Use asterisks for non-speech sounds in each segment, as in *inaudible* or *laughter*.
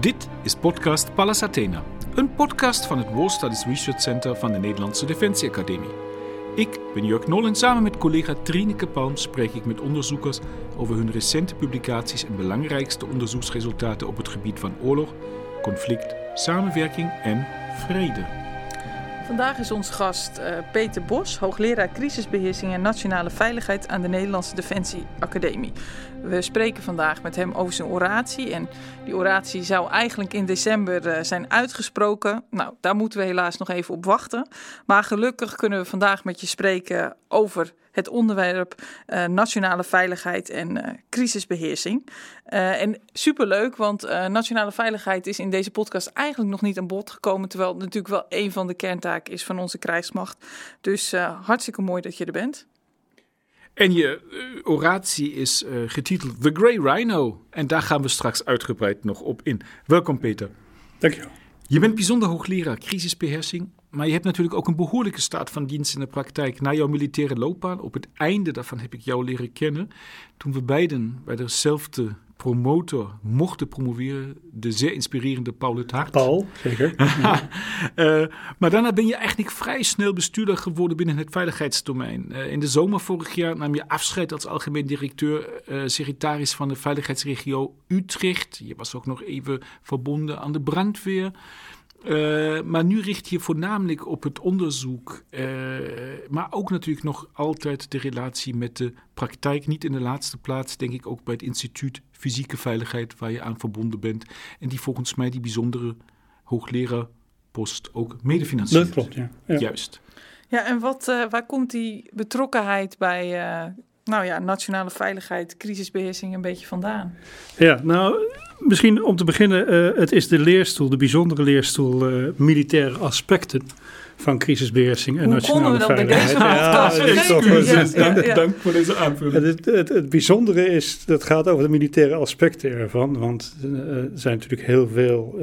Dit is podcast Pallas Athena, een podcast van het War Studies Research Center van de Nederlandse Defensie Academie. Ik ben Jörg Nol en samen met collega Trineke Palm spreek ik met onderzoekers over hun recente publicaties en belangrijkste onderzoeksresultaten op het gebied van oorlog, conflict, samenwerking en vrede. Vandaag is ons gast uh, Peter Bos, hoogleraar crisisbeheersing en nationale veiligheid aan de Nederlandse Defensie Academie. We spreken vandaag met hem over zijn oratie. En die oratie zou eigenlijk in december uh, zijn uitgesproken. Nou, daar moeten we helaas nog even op wachten. Maar gelukkig kunnen we vandaag met je spreken over het onderwerp uh, nationale veiligheid en uh, crisisbeheersing. Uh, en superleuk, want nationale veiligheid is in deze podcast eigenlijk nog niet aan bod gekomen, terwijl het natuurlijk wel een van de kerntaken is van onze krijgsmacht. Dus hartstikke mooi dat je er bent. En je oratie is getiteld The Grey Rhino. En daar gaan we straks uitgebreid nog op in. Welkom Peter. Dankjewel. Je bent bijzonder hoogleraar crisisbeheersing maar je hebt natuurlijk ook een behoorlijke staat van dienst in de praktijk na jouw militaire loopbaan. Op het einde daarvan heb ik jou leren kennen. Toen we beiden bij dezelfde promotor mochten promoveren. De zeer inspirerende Paul het Hart. Paul, zeker. uh, *laughs* maar daarna ben je eigenlijk vrij snel bestuurder geworden binnen het veiligheidsdomein. Uh, in de zomer vorig jaar nam je afscheid als algemeen directeur, uh, secretaris van de veiligheidsregio Utrecht. Je was ook nog even verbonden aan de brandweer. Uh, maar nu richt je voornamelijk op het onderzoek, uh, maar ook natuurlijk nog altijd de relatie met de praktijk. Niet in de laatste plaats, denk ik, ook bij het instituut Fysieke Veiligheid, waar je aan verbonden bent. En die volgens mij die bijzondere hoogleraarpost ook medefinanciert. Dat klopt, ja. ja. Juist. Ja, en wat, uh, waar komt die betrokkenheid bij nou ja, nationale veiligheid, crisisbeheersing een beetje vandaan? Ja, nou, misschien om te beginnen, uh, het is de leerstoel, de bijzondere leerstoel uh, militaire aspecten van crisisbeheersing en Hoe nationale we veiligheid. Ja, *laughs* ja, ja, ja, Dank voor deze aanvulling. Het, het, het, bijzondere is, dat gaat over de militaire aspecten ervan, want uh, er zijn natuurlijk heel veel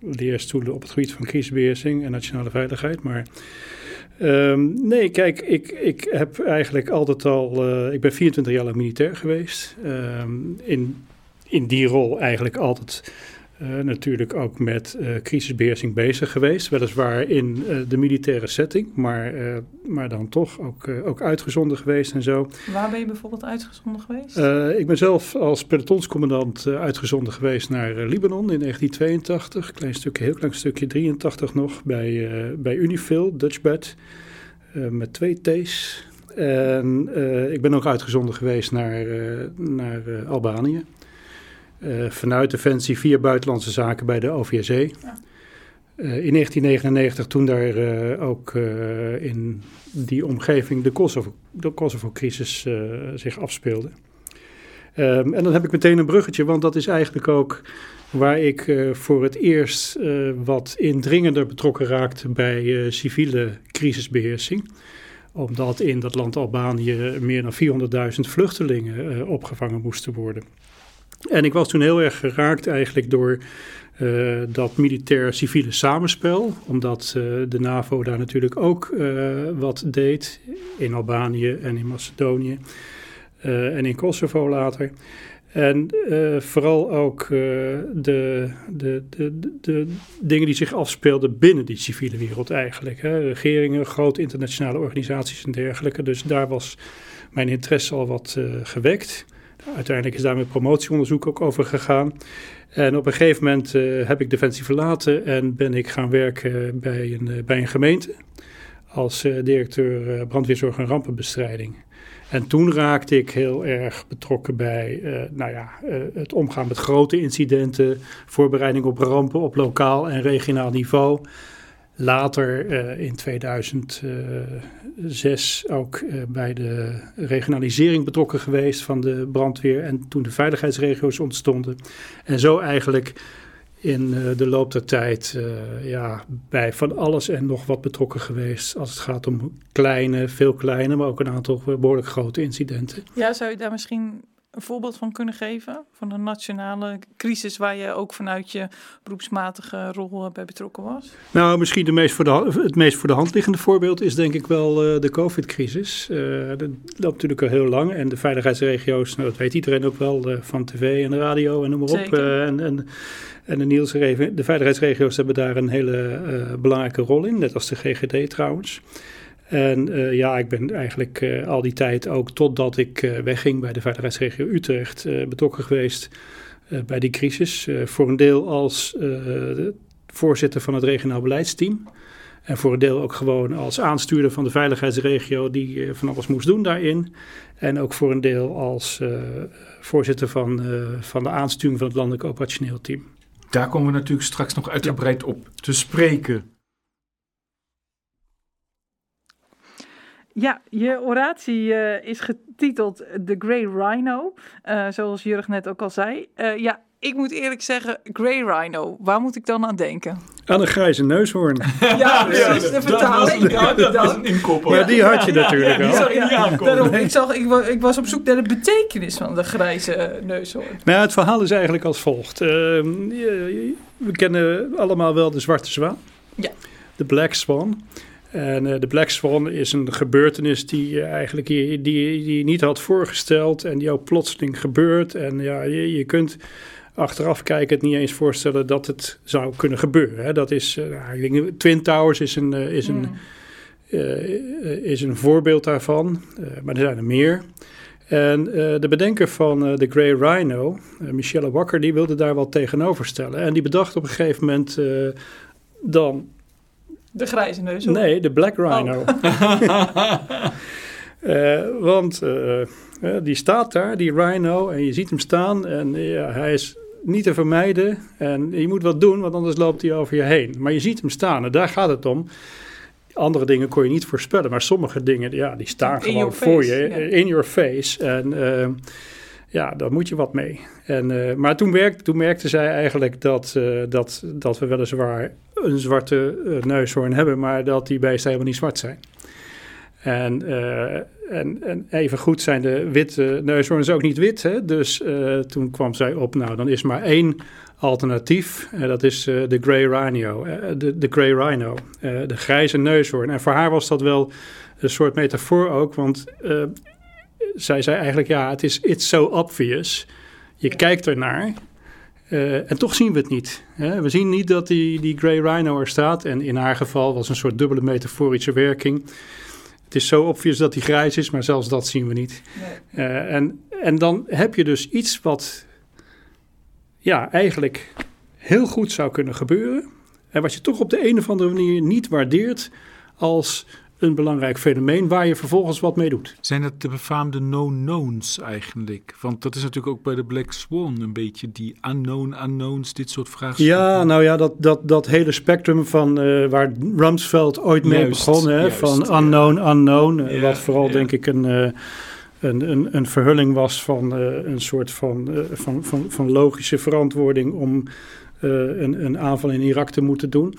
leerstoelen op het gebied van crisisbeheersing en nationale veiligheid, maar Um, nee, kijk, ik, ik heb eigenlijk altijd al. Uh, ik ben 24 jaar lang militair geweest. Um, in, in die rol eigenlijk altijd uh, natuurlijk ook met uh, crisisbeheersing bezig geweest. Weliswaar in de militaire setting, maar, maar dan toch ook, ook uitgezonden geweest en zo. Waar ben je bijvoorbeeld uitgezonden geweest? ik ben zelf als pelotonscommandant uitgezonden geweest naar Libanon in 1982. Klein stukje, heel klein stukje, 83 nog, bij, bij Unifil, Dutchbat. Uh, met twee T's. En ik ben ook uitgezonden geweest naar, naar Albanië. Vanuit Defensie via Buitenlandse Zaken bij de OVSE. Ja. in 1999, toen daar ook in die omgeving de Kosovo-crisis Kosovo zich afspeelde. Um, en dan heb ik meteen een bruggetje, want dat is eigenlijk ook waar ik voor het eerst wat indringender betrokken raakte bij civiele crisisbeheersing. Omdat in dat land Albanië meer dan 400.000 vluchtelingen opgevangen moesten worden. En ik was toen heel erg geraakt eigenlijk door dat militair-civiele samenspel. Omdat de NAVO daar natuurlijk ook wat deed in Albanië en in Macedonië. en in Kosovo later. En vooral ook de, de, de, de, dingen die zich afspeelden binnen die civiele wereld eigenlijk. Hè. Regeringen, grote internationale organisaties en dergelijke. Dus daar was mijn interesse al wat gewekt. Uiteindelijk is daar mijn promotieonderzoek ook over gegaan. En op een gegeven moment heb ik Defensie verlaten en ben ik gaan werken bij een, bij een gemeente. Als directeur brandweerzorg en rampenbestrijding. En toen raakte ik heel erg betrokken bij nou ja, het omgaan met grote incidenten, voorbereiding op rampen op lokaal en regionaal niveau. Later uh, in 2006 ook bij de regionalisering betrokken geweest van de brandweer en toen de veiligheidsregio's ontstonden. En zo eigenlijk in de loop der tijd ja, bij van alles en nog wat betrokken geweest. Als het gaat om kleine, veel kleine, maar ook een aantal behoorlijk grote incidenten. Ja, zou je daar misschien een voorbeeld van kunnen geven? Van een nationale crisis waar je ook vanuit je beroepsmatige rol bij betrokken was? Nou, misschien de meest voor de, het meest voor de hand liggende voorbeeld is denk ik wel de COVID-crisis. dat loopt natuurlijk al heel lang en de veiligheidsregio's, nou, dat weet iedereen ook wel, van tv en de radio en noem maar op. en, en en de, Niels, de veiligheidsregio's hebben daar een hele belangrijke rol in, net als de GGD trouwens. En uh, ja, ik ben eigenlijk uh, al die tijd, ook totdat ik wegging bij de veiligheidsregio Utrecht, betrokken geweest bij die crisis. voor een deel als voorzitter van het regionaal beleidsteam. En voor een deel ook gewoon als aanstuurder van de veiligheidsregio die van alles moest doen daarin. En ook voor een deel als voorzitter van, van de aansturing van het landelijk operationeel team. Daar komen we natuurlijk straks nog uitgebreid op te spreken. Ja, je oratie uh, is getiteld The Grey Rhino, uh, zoals Jurg net ook al zei. Uh, ja, ik moet eerlijk zeggen, Grey Rhino, waar moet ik dan aan denken? Aan een grijze neushoorn. *laughs* ja, precies, de vertaling. Dat, dat, dat is een. Maar die had je natuurlijk ja, al. Ja, daarom, ik, zag, ik, ik, was op zoek naar de betekenis van de grijze neushoorn. Nou, het verhaal is eigenlijk als volgt. Uh, we kennen allemaal wel de zwarte zwaan. Ja. De Black Swan. En uh, de Black Swan is een gebeurtenis die je eigenlijk die, die, die je niet had voorgesteld en die ook plotseling gebeurt. En ja, je, je kunt achteraf kijken het niet eens voorstellen dat het zou kunnen gebeuren. Hè. Dat is, uh, ik denk, Twin Towers is een, uh, is, een, is een voorbeeld daarvan, maar er zijn er meer. En de bedenker van de Grey Rhino, Michelle Wakker, die wilde daar wat tegenover stellen. En die bedacht op een gegeven moment dan de grijze neus? Nee, de Black Rhino. Oh. *laughs* uh, want uh, die staat daar, die Rhino, en je ziet hem staan en ja, hij is niet te vermijden. En je moet wat doen, want anders loopt hij over je heen. Maar je ziet hem staan en daar gaat het om. Andere dingen kon je niet voorspellen, maar sommige dingen ja, die staan in gewoon voor je, in your face. En uh, ja, daar moet je wat mee. En, uh, maar toen, werkte, toen merkte zij eigenlijk dat, uh, dat, dat we weliswaar een zwarte uh, neushoorn hebben, maar dat die beesten helemaal niet zwart zijn. En, en, en even goed zijn de witte neushoorns ook niet wit. Hè? Dus toen kwam zij op, nou dan is maar één alternatief. En dat is de Grey Rhino. de, de Grey Rhino, de grijze neushoorn. En voor haar was dat wel een soort metafoor ook, want zij zei eigenlijk, ja, het is it's so obvious. Je kijkt ernaar uh, en toch zien we het niet. Hè? We zien niet dat die, die Grey Rhino er staat. En in haar geval was een soort dubbele metaforische werking. Het is zo obvious dat hij grijs is, maar zelfs dat zien we niet. Nee. Uh, en, en dan heb je dus iets wat ja, eigenlijk heel goed zou kunnen gebeuren. En wat je toch op de een of andere manier niet waardeert als een belangrijk fenomeen waar je vervolgens wat mee doet. Zijn het de befaamde no-knowns eigenlijk? Want dat is natuurlijk ook bij de Black Swan een beetje die unknown unknowns, dit soort vragen. Ja, nou ja, dat, dat, dat hele spectrum van uh, waar Rumsfeld ooit mee juist, begon, hè, juist, van unknown ja. unknown, ja, wat vooral ja. denk ik een... Uh, een, een, een, verhulling was van uh, een soort van, van, van, van logische verantwoording om een, een aanval in Irak te moeten doen.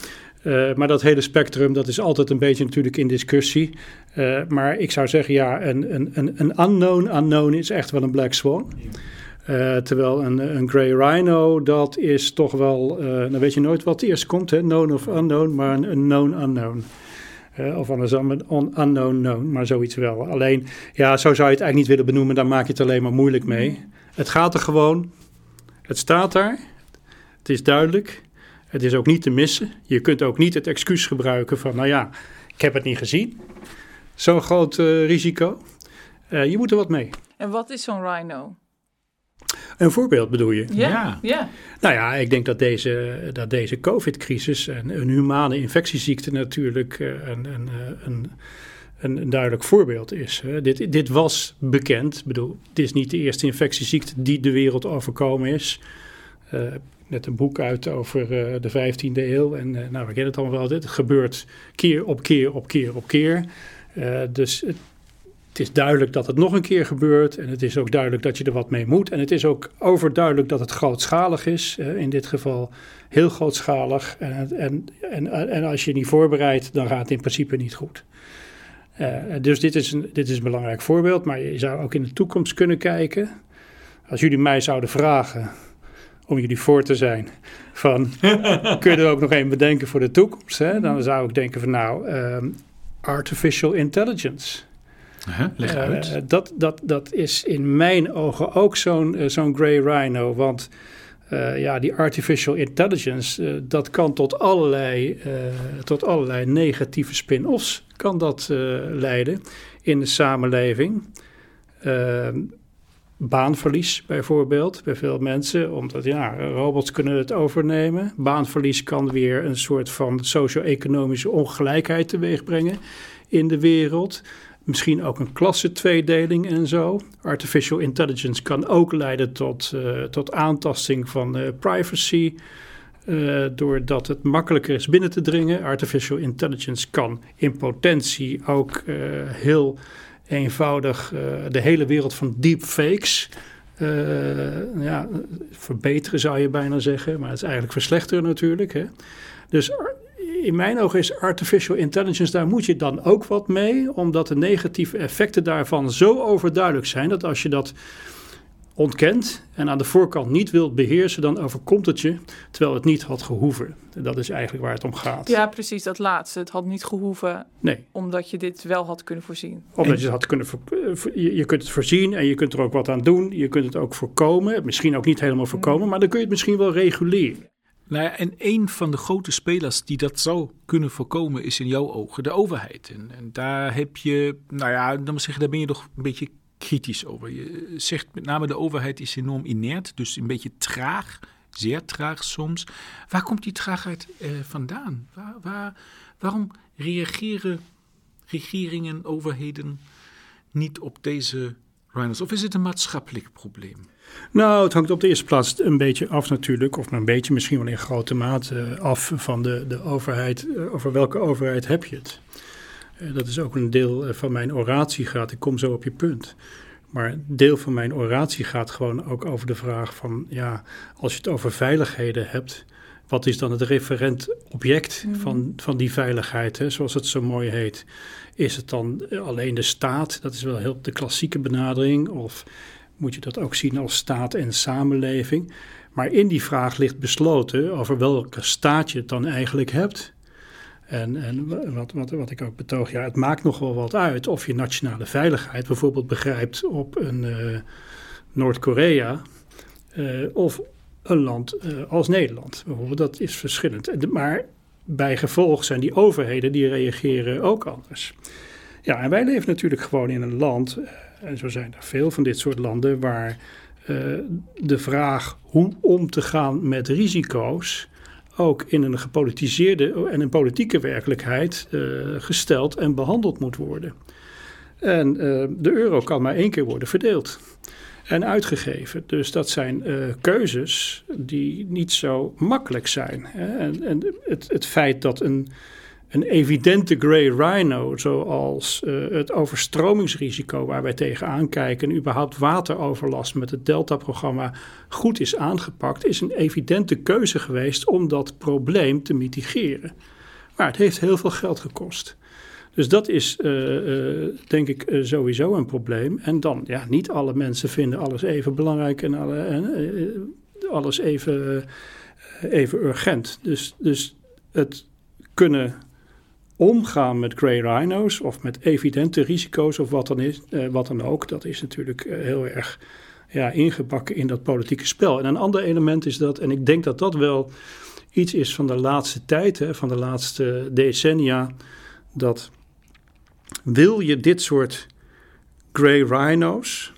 Uh, maar dat hele spectrum, dat is altijd een beetje natuurlijk in discussie. Uh, maar ik zou zeggen, ja, een, een, een unknown unknown is echt wel een black swan. Uh, terwijl een, een Grey Rhino, dat is toch wel, dan weet je nooit wat eerst komt, hè? known of unknown, maar een, een known unknown. of andersom een unknown known, maar zoiets wel. Alleen, ja, zo zou je het eigenlijk niet willen benoemen, dan maak je het alleen maar moeilijk mee. Het gaat er gewoon, het staat daar, het is duidelijk. Het is ook niet te missen. Je kunt ook niet het excuus gebruiken van, nou ja, ik heb het niet gezien. Zo'n groot uh, risico. Uh, je moet er wat mee. En wat is zo'n rhino? Een voorbeeld bedoel je? Ja, ja. ja. Nou ja, ik denk dat deze, dat deze COVID-crisis en een humane infectieziekte natuurlijk uh, een, een, een, een, een duidelijk voorbeeld is. Dit, dit was bekend. Ik bedoel, het is niet de eerste infectieziekte die de wereld overkomen is. Uh, net een boek uit over uh, de 15e eeuw. En uh, nou, we kennen het allemaal wel. Het gebeurt keer op keer op keer op keer. Uh, dus het, het, is duidelijk dat het nog een keer gebeurt. En het is ook duidelijk dat je er wat mee moet. En het is ook overduidelijk dat het grootschalig is. in dit geval heel grootschalig. En, en, en, en als je niet voorbereidt, dan gaat het in principe niet goed. dus dit is, een, dit is een belangrijk voorbeeld. Maar je zou ook in de toekomst kunnen kijken Als jullie mij zouden vragen om jullie voor te zijn, van kun je er ook nog een bedenken voor de toekomst? Hè? Dan zou ik denken van nou, um, artificial intelligence. Huh? Leg uit. Uh, dat, dat, dat is in mijn ogen ook zo'n uh, zo'n grey rhino, want uh, ja, die artificial intelligence, dat kan tot allerlei, tot allerlei negatieve spin-offs kan dat leiden in de samenleving. Baanverlies bijvoorbeeld bij veel mensen, omdat ja, robots kunnen het overnemen. Baanverlies kan weer een soort van socio-economische ongelijkheid teweeg brengen in de wereld. Misschien ook een klassentweedeling en zo. Artificial intelligence kan ook leiden tot, uh, tot aantasting van uh, privacy. Uh, doordat het makkelijker is binnen te dringen. Artificial intelligence kan in potentie ook heel eenvoudig de hele wereld van deepfakes ja, verbeteren, zou je bijna zeggen. Maar het is eigenlijk verslechteren natuurlijk. Hè. Dus in mijn ogen is artificial intelligence, daar moet je dan ook wat mee, omdat de negatieve effecten daarvan zo overduidelijk zijn dat als je dat ontkent en aan de voorkant niet wilt beheersen, dan overkomt het je, terwijl het niet had gehoeven. Dat is eigenlijk waar het om gaat. Ja, precies, dat laatste. Het had niet gehoeven, nee. omdat je dit wel had kunnen voorzien. Omdat je het had kunnen, je, je kunt het voorzien en je kunt er ook wat aan doen. Je kunt het ook voorkomen, misschien ook niet helemaal voorkomen, maar dan kun je het misschien wel reguleren. Nou ja, en een van de grote spelers die dat zou kunnen voorkomen is in jouw ogen de overheid. En, en daar heb je, nou ja, dan moet zeggen, daar ben je toch een beetje kritisch over. Je zegt met name de overheid is enorm inert, dus een beetje traag, zeer traag soms. Waar komt die traagheid eh, vandaan? Waar, waar, waarom reageren regeringen, overheden niet op deze rhinos? Of is het een maatschappelijk probleem? Nou, het hangt op de eerste plaats een beetje af natuurlijk, of een beetje misschien wel in grote mate af van de, de overheid. Eh, over welke overheid heb je het? Eh, dat is ook een deel eh, van mijn oratie gaat. Ik kom zo op je punt. Maar deel van mijn oratie gaat gewoon ook over de vraag van, ja, als je het over veiligheden hebt, wat is dan het referent object mhm. van, van die veiligheid, hè, zoals het zo mooi heet? Is het dan alleen de staat? Dat is wel heel de klassieke benadering. Of moet je dat ook zien als staat en samenleving. Maar in die vraag ligt besloten over welke staat je het dan eigenlijk hebt. En, en wat, wat, wat ik ook betoog, ja, het maakt nog wel wat uit of je nationale veiligheid bijvoorbeeld begrijpt op een uh, Noord-Korea uh, of een land uh, als Nederland. Dat is verschillend. Maar bij gevolg zijn die overheden die reageren ook anders. Ja, en wij leven natuurlijk gewoon in een land en zo zijn er veel van dit soort landen waar de vraag hoe om te gaan met risico's ook in een gepolitiseerde en een politieke werkelijkheid uh, gesteld en behandeld moet worden. En uh, de euro kan maar één keer worden verdeeld en uitgegeven. Dus dat zijn keuzes die niet zo makkelijk zijn. Hè? En, en het, het feit dat een een evidente grey rhino, zoals uh, het overstromingsrisico waar wij tegenaan kijken, en überhaupt wateroverlast met het Delta-programma goed is aangepakt, is een evidente keuze geweest om dat probleem te mitigeren. Maar het heeft heel veel geld gekost. Dus dat is, uh, uh, denk ik, sowieso een probleem. En dan, ja, niet alle mensen vinden alles even belangrijk en, en alles even, even urgent. Dus, dus het kunnen omgaan met grey rhino's of met evidente risico's of wat dan, is, eh, wat dan ook, dat is natuurlijk eh, heel erg ja, ingebakken in dat politieke spel. En een ander element is dat, en ik denk dat dat wel iets is van de laatste tijd, hè, van de laatste decennia, dat wil je dit soort grey rhino's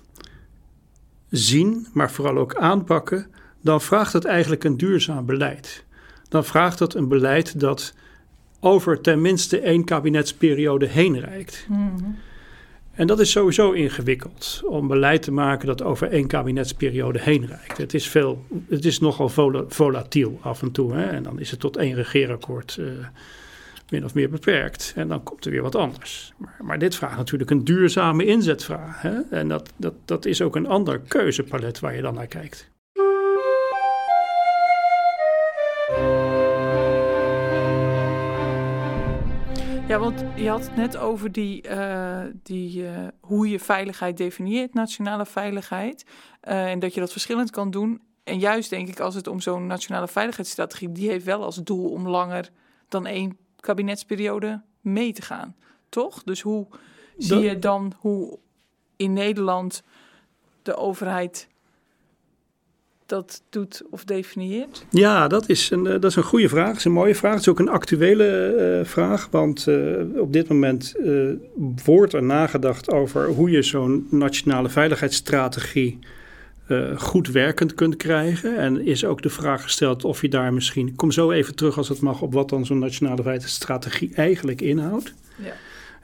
zien, maar vooral ook aanpakken, dan vraagt het eigenlijk een duurzaam beleid. Dan vraagt het een beleid dat over tenminste één kabinetsperiode heen reikt. Mm En dat is sowieso ingewikkeld om beleid te maken dat over één kabinetsperiode heen reikt. Het is, veel, het is nogal volatiel af en toe. Hè? En dan is het tot één regeerakkoord uh, min of meer beperkt. En dan komt er weer wat anders. Maar, maar dit vraagt natuurlijk een duurzame inzetvraag. Hè? En dat, dat, dat is ook een ander keuzepalet waar je dan naar kijkt. Ja, want je had het net over die, uh, die, uh, hoe je veiligheid definieert, nationale veiligheid. Uh, en dat je dat verschillend kan doen. En juist denk ik, als het om zo'n nationale veiligheidsstrategie, die heeft wel als doel om langer dan één kabinetsperiode mee te gaan. Toch? Dus hoe zie je dan hoe in Nederland de overheid dat doet of definieert? Ja, dat is een, dat is een goede vraag. Dat is een mooie vraag. Het is ook een actuele uh, vraag. Want uh, op dit moment uh, wordt er nagedacht over hoe je zo'n nationale veiligheidsstrategie goed werkend kunt krijgen. En is ook de vraag gesteld of je daar misschien. Ik kom zo even terug als het mag op wat dan zo'n nationale veiligheidsstrategie eigenlijk inhoudt.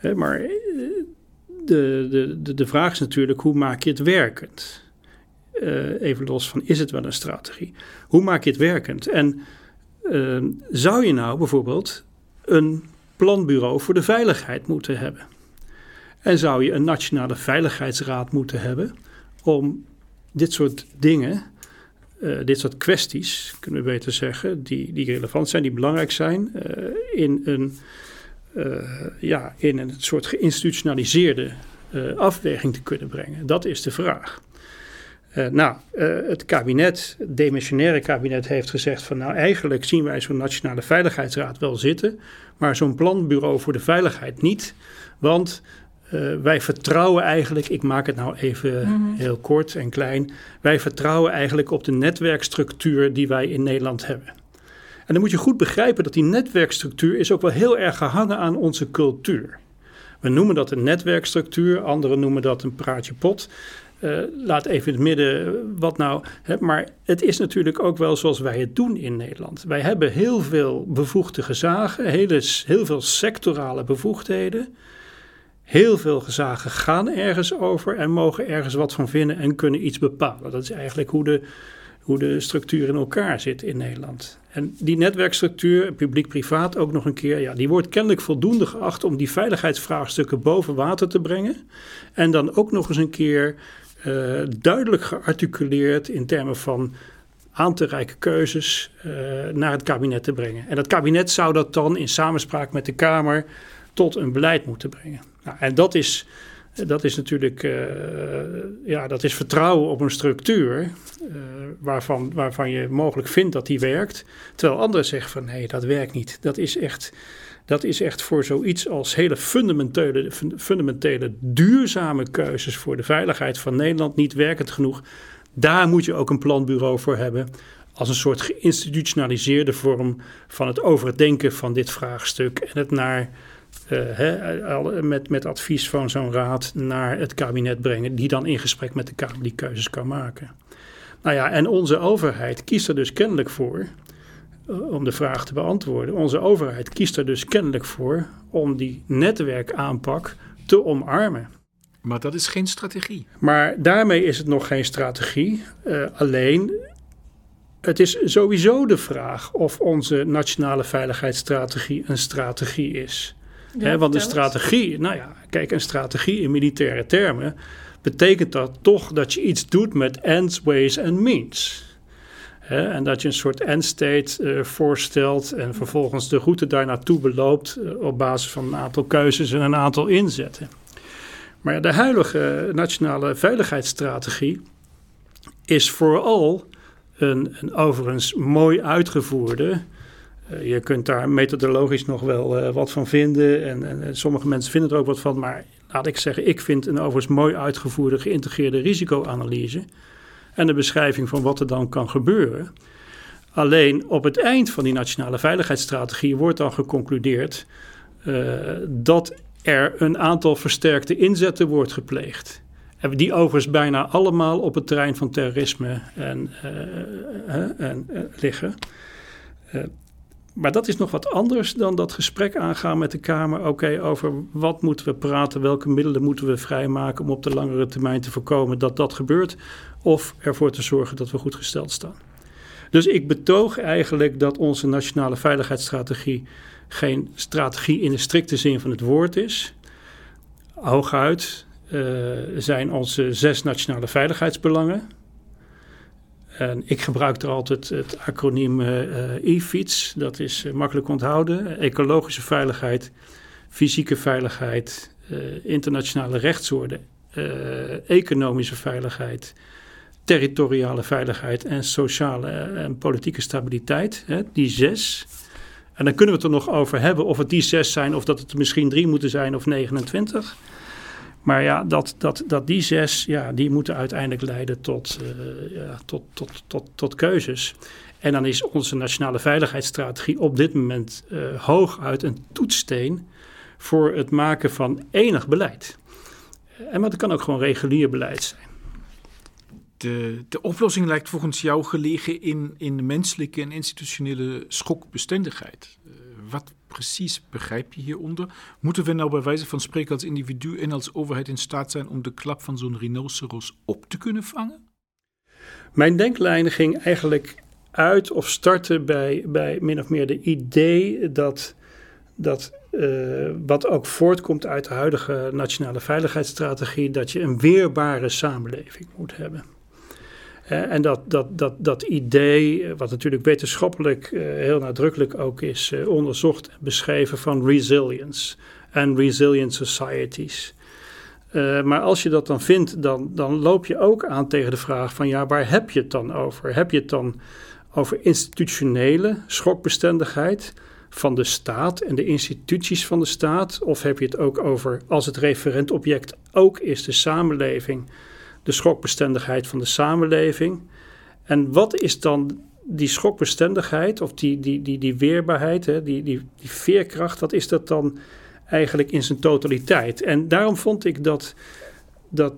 Ja. maar de, de, de, de vraag is natuurlijk hoe maak je het werkend? Uh, even los van is het wel een strategie? Hoe maak je het werkend? En uh, zou je nou bijvoorbeeld een planbureau voor de veiligheid moeten hebben? En zou je een nationale veiligheidsraad moeten hebben om dit soort dingen, uh, dit soort kwesties, kunnen we beter zeggen, die, die relevant zijn, die belangrijk zijn, in een, ja, in een soort geïnstitutionaliseerde afweging te kunnen brengen? Dat is de vraag. Uh, nou, uh, het kabinet, het demissionaire kabinet, heeft gezegd van nou eigenlijk zien wij zo'n Nationale Veiligheidsraad wel zitten, maar zo'n planbureau voor de veiligheid niet. Want uh, wij vertrouwen eigenlijk, ik maak het nou even mm -hmm. heel kort en klein, wij vertrouwen eigenlijk op de netwerkstructuur die wij in Nederland hebben. En dan moet je goed begrijpen dat die netwerkstructuur is ook wel heel erg gehangen aan onze cultuur. We noemen dat een netwerkstructuur, anderen noemen dat een praatje pot. Uh, laat even in het midden wat nou. Hè, maar het is natuurlijk ook wel zoals wij het doen in Nederland. Wij hebben heel veel bevoegde gezagen, hele, heel veel sectorale bevoegdheden. Heel veel gezagen gaan ergens over en mogen ergens wat van vinden en kunnen iets bepalen. Dat is eigenlijk hoe de, hoe de structuur in elkaar zit in Nederland. En die netwerkstructuur, publiek-privaat ook nog een keer, ja, die wordt kennelijk voldoende geacht om die veiligheidsvraagstukken boven water te brengen. En dan ook nog eens een keer uh, duidelijk gearticuleerd in termen van aan te keuzes uh, naar het kabinet te brengen. En het kabinet zou dat dan in samenspraak met de Kamer tot een beleid moeten brengen. Nou, en dat is, dat is natuurlijk uh, ja, dat is vertrouwen op een structuur waarvan, waarvan je mogelijk vindt dat die werkt. Terwijl anderen zeggen van nee, dat werkt niet. Dat is echt dat is echt voor zoiets als hele fundamentele, fundamentele duurzame keuzes voor de veiligheid van Nederland niet werkend genoeg. Daar moet je ook een planbureau voor hebben. Als een soort geïnstitutionaliseerde vorm van het overdenken van dit vraagstuk. En het naar, hè, met, met advies van zo'n raad naar het kabinet brengen. Die dan in gesprek met de Kamer die keuzes kan maken. Nou ja, en onze overheid kiest er dus kennelijk voor eh, om de vraag te beantwoorden. Onze overheid kiest er dus kennelijk voor om die netwerkaanpak te omarmen. Maar dat is geen strategie. Maar daarmee is het nog geen strategie. Uh, alleen, het is sowieso de vraag of onze nationale veiligheidsstrategie een strategie is. Ja, want een strategie, nou ja, kijk, een strategie in militaire termen betekent dat toch dat je iets doet met ends, ways en means. Hè, en dat je een soort endstate uh, voorstelt en vervolgens de route daar naartoe beloopt uh, op basis van een aantal keuzes en een aantal inzetten. Maar de huidige nationale veiligheidsstrategie is vooral een, een overigens mooi uitgevoerde. Uh, je kunt daar methodologisch nog wel wat van vinden en, en sommige mensen vinden er ook wat van, maar laat ik zeggen, ik vind een overigens mooi uitgevoerde geïntegreerde risicoanalyse en de beschrijving van wat er dan kan gebeuren. Alleen op het eind van die nationale veiligheidsstrategie wordt dan geconcludeerd uh, dat er een aantal versterkte inzetten wordt gepleegd. Die overigens bijna allemaal op het terrein van terrorisme en, uh, en liggen. Maar dat is nog wat anders dan dat gesprek aangaan met de Kamer. Oké, over wat moeten we praten, welke middelen moeten we vrijmaken om op de langere termijn te voorkomen dat dat gebeurt of ervoor te zorgen dat we goed gesteld staan. Dus ik betoog eigenlijk dat onze nationale veiligheidsstrategie geen strategie in de strikte zin van het woord is. Hooguit uh, zijn onze zes nationale veiligheidsbelangen. En ik gebruik er altijd het acroniem uh, IFIETS, dat is uh, makkelijk onthouden. Ecologische veiligheid, fysieke veiligheid, internationale rechtsorde, economische veiligheid, territoriale veiligheid en sociale en politieke stabiliteit. Die zes. En dan kunnen we het er nog over hebben of het die zes zijn of dat het misschien drie moeten zijn of 29. Maar ja, dat, dat, dat die zes, ja, die moeten uiteindelijk leiden tot, uh, ja, tot, tot, tot, tot keuzes. En dan is onze nationale veiligheidsstrategie op dit moment uh, hooguit een toetssteen voor het maken van enig beleid. En maar het kan ook gewoon regulier beleid zijn. De, de oplossing lijkt volgens jou gelegen in, in de menselijke en institutionele schokbestendigheid. Uh, wat precies begrijp je hieronder? Moeten we nou bij wijze van spreken als individu en als overheid in staat zijn om de klap van zo'n rhinoceros op te kunnen vangen? Mijn denklijn ging eigenlijk uit of startte bij, bij min of meer de idee dat, dat uh, wat ook voortkomt uit de huidige nationale veiligheidsstrategie, dat je een weerbare samenleving moet hebben. En dat, dat, dat, dat idee, wat natuurlijk wetenschappelijk uh, heel nadrukkelijk ook is onderzocht en beschreven van resilience en resilient societies. maar als je dat dan vindt, dan, dan loop je ook aan tegen de vraag van ja, waar heb je het dan over? Heb je het dan over institutionele schokbestendigheid van de staat en de instituties van de staat? Of heb je het ook over, als het referentobject ook is de samenleving, de schokbestendigheid van de samenleving? En wat is dan die schokbestendigheid of die, die, die, die weerbaarheid, hè, die, die, die veerkracht, wat is dat dan eigenlijk in zijn totaliteit? En daarom vond ik dat, dat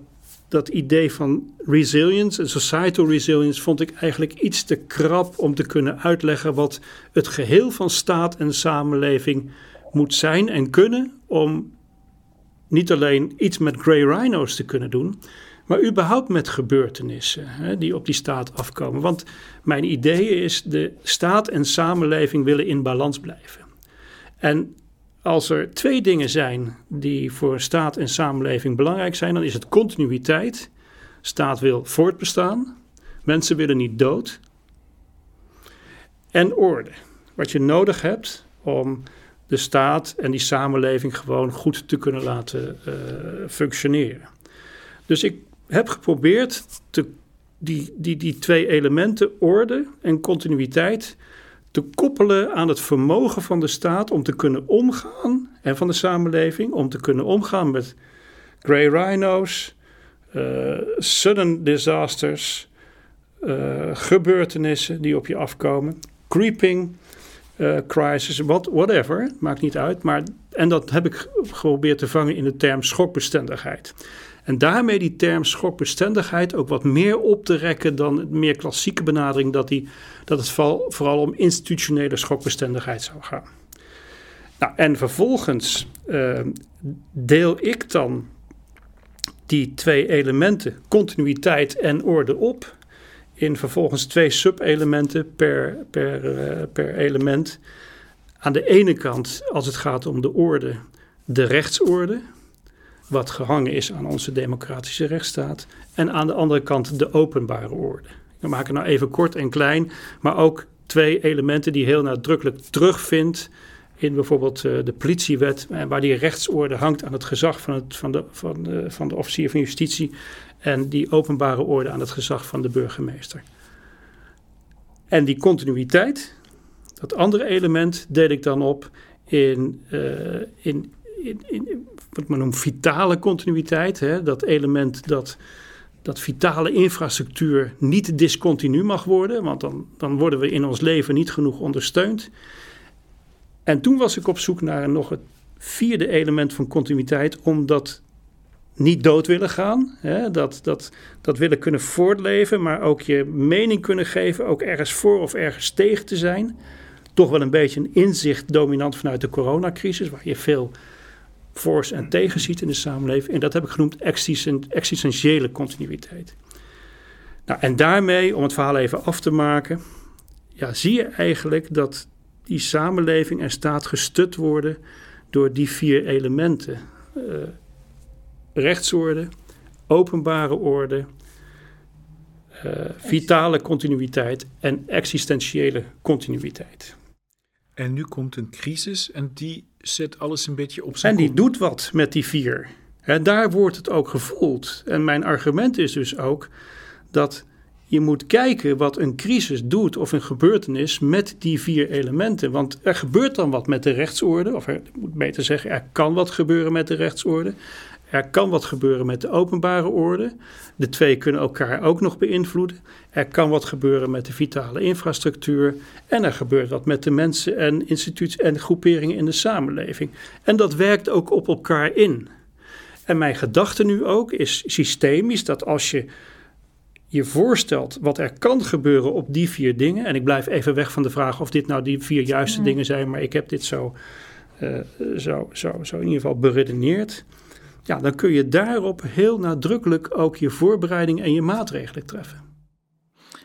dat idee van resilience en societal resilience vond ik eigenlijk iets te krap om te kunnen uitleggen wat het geheel van staat en samenleving moet zijn en kunnen om niet alleen iets met grey rhino's te kunnen doen, maar überhaupt met gebeurtenissen hè, die op die staat afkomen. Want mijn idee is, de staat en samenleving willen in balans blijven. En als er twee dingen zijn die voor staat en samenleving belangrijk zijn, dan is het continuïteit. Staat wil voortbestaan, mensen willen niet dood. En orde. Wat je nodig hebt om de staat en die samenleving gewoon goed te kunnen laten uh, functioneren. Dus ik heb geprobeerd die, die, die twee elementen, orde en continuïteit, te koppelen aan het vermogen van de staat om te kunnen omgaan en van de samenleving om te kunnen omgaan met grey rhino's, uh, sudden disasters, uh, gebeurtenissen die op je afkomen, creeping uh, crisis, what, whatever, maakt niet uit. Maar, en dat heb ik geprobeerd te vangen in de term schokbestendigheid. En daarmee die term schokbestendigheid ook wat meer op te rekken dan de meer klassieke benadering dat, die, dat het vooral om institutionele schokbestendigheid zou gaan. Nou, en vervolgens uh, deel ik dan die twee elementen, continuïteit en orde, op in vervolgens twee subelementen per, per, uh, per element. Aan de ene kant, als het gaat om de orde, de rechtsorde, wat gehangen is aan onze democratische rechtsstaat. En aan de andere kant de openbare orde. Maak het nou even kort en klein, maar ook twee elementen die heel nadrukkelijk terugvindt in bijvoorbeeld uh, de politiewet, uh, waar die rechtsorde hangt aan het gezag van, het, van, de, van, van de officier van justitie en die openbare orde aan het gezag van de burgemeester. En die continuïteit, dat andere element, deel ik dan op in, uh, in, in, in, wat men noemt vitale continuïteit. Hè? Dat element dat, dat vitale infrastructuur niet discontinu mag worden, want dan, dan worden we in ons leven niet genoeg ondersteund. En toen was ik op zoek naar nog het vierde element van continuïteit, omdat niet dood willen gaan. Hè? Dat, dat, dat willen kunnen voortleven, maar ook je mening kunnen geven, ook ergens voor of ergens tegen te zijn. Toch wel een beetje een inzicht dominant vanuit de coronacrisis, waar je veel voor's en tegen ziet in de samenleving. En dat heb ik genoemd existentiële continuïteit. Nou, en daarmee, om het verhaal even af te maken, ja, zie je eigenlijk dat die samenleving en staat gestut worden door die vier elementen. Uh, rechtsorde, openbare orde, uh, vitale continuïteit en existentiële continuïteit. En nu komt een crisis en die zet alles een beetje op zijn En die doet wat met die vier. Hè, daar wordt het ook gevoeld. En mijn argument is dus ook dat je moet kijken wat een crisis doet of een gebeurtenis met die vier elementen. Want er gebeurt dan wat met de rechtsorde, of er, ik moet beter zeggen, er kan wat gebeuren met de rechtsorde. Er kan wat gebeuren met de openbare orde. De twee kunnen elkaar ook nog beïnvloeden. Er kan wat gebeuren met de vitale infrastructuur. En er gebeurt wat met de mensen en instituties en groeperingen in de samenleving. En dat werkt ook op elkaar in. En mijn gedachte nu ook is systemisch dat als je je voorstelt wat er kan gebeuren op die vier dingen. En ik blijf even weg van de vraag of dit nou die vier juiste dingen zijn, maar ik heb dit zo, uh, zo, zo, zo in ieder geval beredeneerd. Ja, dan kun je daarop heel nadrukkelijk ook je voorbereiding en je maatregelen treffen.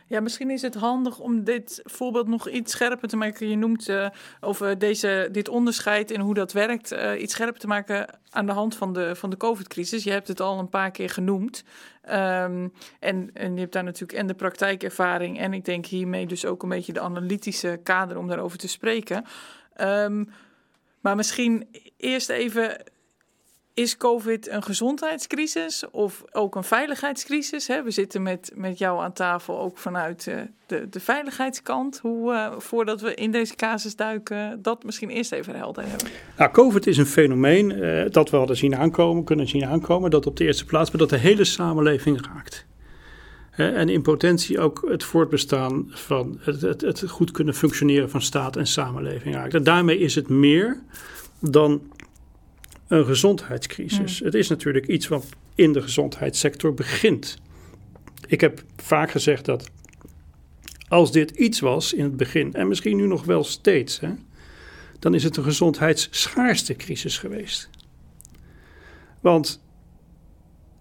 Ja, misschien is het handig om dit voorbeeld nog iets scherper te maken. Je noemt uh, over deze, dit onderscheid en hoe dat werkt, uh, iets scherper te maken aan de hand van de, van de COVID-crisis. Je hebt het al een paar keer genoemd. Um, en, en je hebt daar natuurlijk en de praktijkervaring en ik denk hiermee dus ook een beetje de analytische kader om daarover te spreken. Um, maar misschien eerst even is COVID een gezondheidscrisis of ook een veiligheidscrisis? We zitten met, met jou aan tafel ook vanuit uh, de, de veiligheidskant. Hoe, uh, voordat we in deze casus duiken, dat misschien eerst even helder hebben. Nou, COVID is een fenomeen uh, dat we hadden zien aankomen, kunnen zien aankomen, dat op de eerste plaats, maar dat de hele samenleving raakt. En in potentie ook het voortbestaan van het, het goed kunnen functioneren van staat en samenleving raakt. En daarmee is het meer dan een gezondheidscrisis. Mm. Het is natuurlijk iets wat in de gezondheidssector begint. Ik heb vaak gezegd dat als dit iets was in het begin, en misschien nu nog wel steeds, hè, dan is het een gezondheidsschaarste crisis geweest. Want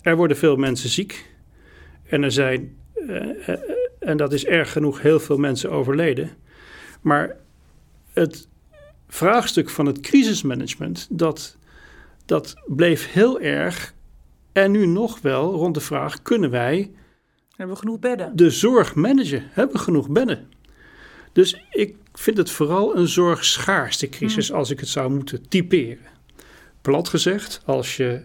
er worden veel mensen ziek en er zijn, uh, uh, en dat is erg genoeg, heel veel mensen overleden. Maar het vraagstuk van het crisismanagement, dat dat bleef heel erg. En nu nog wel rond de vraag: kunnen wij. Hebben we genoeg bedden? De zorg managen? Hebben we genoeg bedden? Dus ik vind het vooral een zorgschaarste crisis mm. als ik het zou moeten typeren. Plat gezegd, als je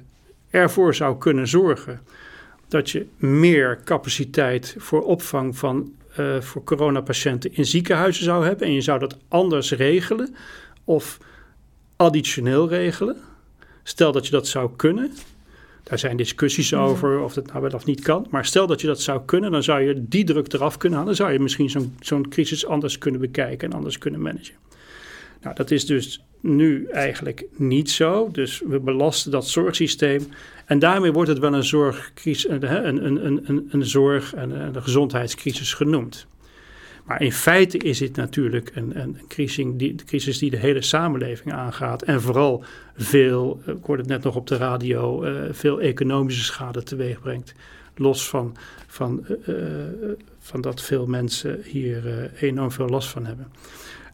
ervoor zou kunnen zorgen dat je meer capaciteit voor opvang van uh, voor coronapatiënten in ziekenhuizen zou hebben en je zou dat anders regelen of additioneel regelen, Stel dat je dat zou kunnen. Daar zijn discussies mm. over of dat nou wel of niet kan. Maar stel dat je dat zou kunnen, dan zou je die druk eraf kunnen halen. Dan zou je misschien zo'n zo'n crisis anders kunnen bekijken en anders kunnen managen. Nou, dat is dus nu eigenlijk niet zo. Dus we belasten dat zorgsysteem. En daarmee wordt het wel een, zorgcrisis, een, een, een, een zorg- en een gezondheidscrisis genoemd. Maar in feite is dit natuurlijk een, een, crisis, die, een crisis die de hele samenleving aangaat. En vooral veel, ik hoorde het net nog op de radio, uh, veel economische schade teweeg brengt. Los van, van, uh, van dat veel mensen hier enorm veel last van hebben.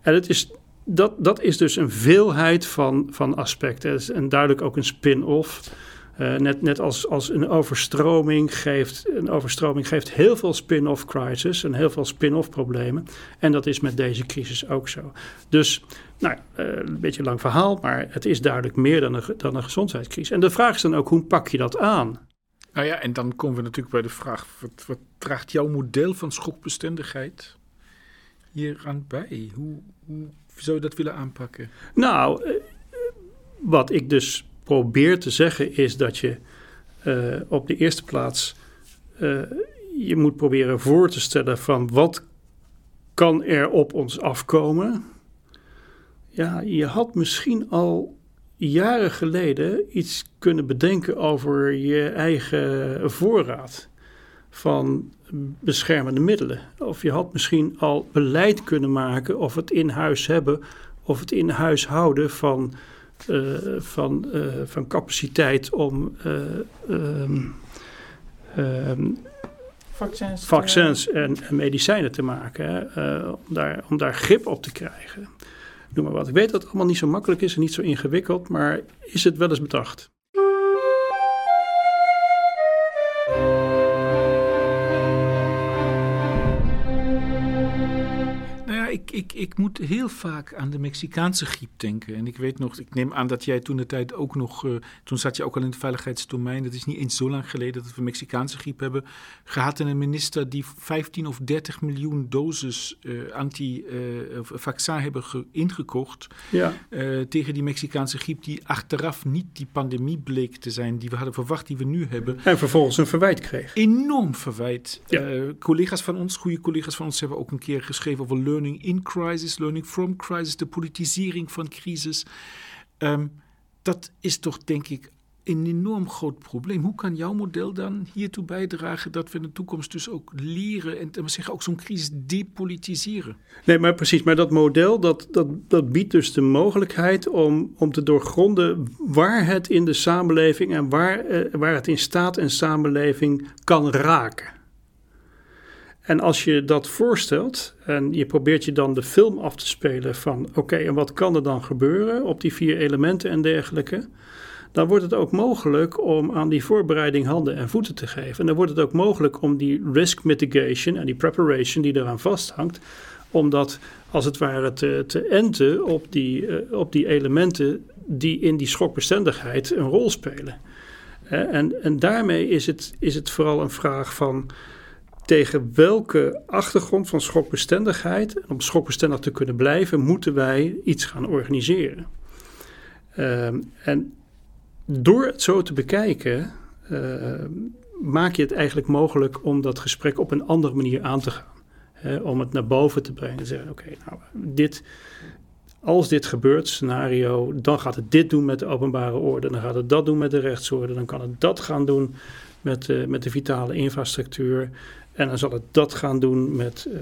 En het is, dat, dat is dus een veelheid van, van aspecten. En duidelijk ook een spin-off. Uh, net net als, als een overstroming geeft, een overstroming geeft heel veel spin-off crisis en heel veel spin-off problemen. En dat is met deze crisis ook zo. Dus, nou, uh, een beetje een lang verhaal, maar het is duidelijk meer dan een, dan een gezondheidscrisis. En de vraag is dan ook, hoe pak je dat aan? Nou ja, en dan komen we natuurlijk bij de vraag, wat, wat draagt jouw model van schokbestendigheid hier aan bij? Hoe, hoe zou je dat willen aanpakken? Nou, uh, wat ik dus probeer te zeggen is dat je uh, op de eerste plaats uh, je moet proberen voor te stellen van wat kan er op ons afkomen. Ja, je had misschien al jaren geleden iets kunnen bedenken over je eigen voorraad van beschermende middelen. Of je had misschien al beleid kunnen maken of het in huis hebben of het in huis houden van van, uh, van capaciteit om uh, um, um, vaccins, vaccins en, en, medicijnen te maken. Hè, om, daar, om daar grip op te krijgen. Noem maar wat. Ik weet dat het allemaal niet zo makkelijk is en niet zo ingewikkeld, maar is het wel eens bedacht? Ik, ik, moet heel vaak aan de Mexicaanse griep denken. En ik weet nog, ik neem aan dat jij toen de tijd ook nog, uh, toen zat je ook al in het veiligheidsdomein. Dat is niet eens zo lang geleden dat we Mexicaanse griep hebben gehad. En een minister die 15 of 30 miljoen doses uh, anti-vaccin hebben ingekocht. Ja. tegen die Mexicaanse griep, die achteraf niet die pandemie bleek te zijn die we hadden verwacht, die we nu hebben. En vervolgens een verwijt kreeg. Enorm verwijt. Ja. collega's van ons, goede collega's van ons, hebben ook een keer geschreven over learning in crisis, learning from crisis, de politisering van crisis. Um, dat is toch denk ik een enorm groot probleem. Hoe kan jouw model dan hiertoe bijdragen dat we in de toekomst dus ook leren en we zeggen ook zo'n crisis depolitiseren? Nee, maar precies. Maar dat model dat, dat, dat biedt dus de mogelijkheid om, om te doorgronden waar het in de samenleving en waar, eh, waar het in staat en samenleving kan raken. En als je dat voorstelt en je probeert je dan de film af te spelen van oké, en wat kan er dan gebeuren op die vier elementen en dergelijke, dan wordt het ook mogelijk om aan die voorbereiding handen en voeten te geven. En dan wordt het ook mogelijk om die risk mitigation en die preparation die eraan vasthangt, om dat als het ware te, te enten op die, uh, op die elementen die in die schokbestendigheid een rol spelen. Uh, en, en daarmee is het, is het vooral een vraag van tegen welke achtergrond van schokbestendigheid, en om schokbestendig te kunnen blijven, moeten wij iets gaan organiseren. Um, en door het zo te bekijken, uh, maak je het eigenlijk mogelijk om dat gesprek op een andere manier aan te gaan. om het naar boven te brengen en zeggen: oké, nou, dit, als dit gebeurt, scenario, dan gaat het dit doen met de openbare orde, dan gaat het dat doen met de rechtsorde, dan kan het dat gaan doen met, uh, met de vitale infrastructuur. En dan zal het dat gaan doen met uh,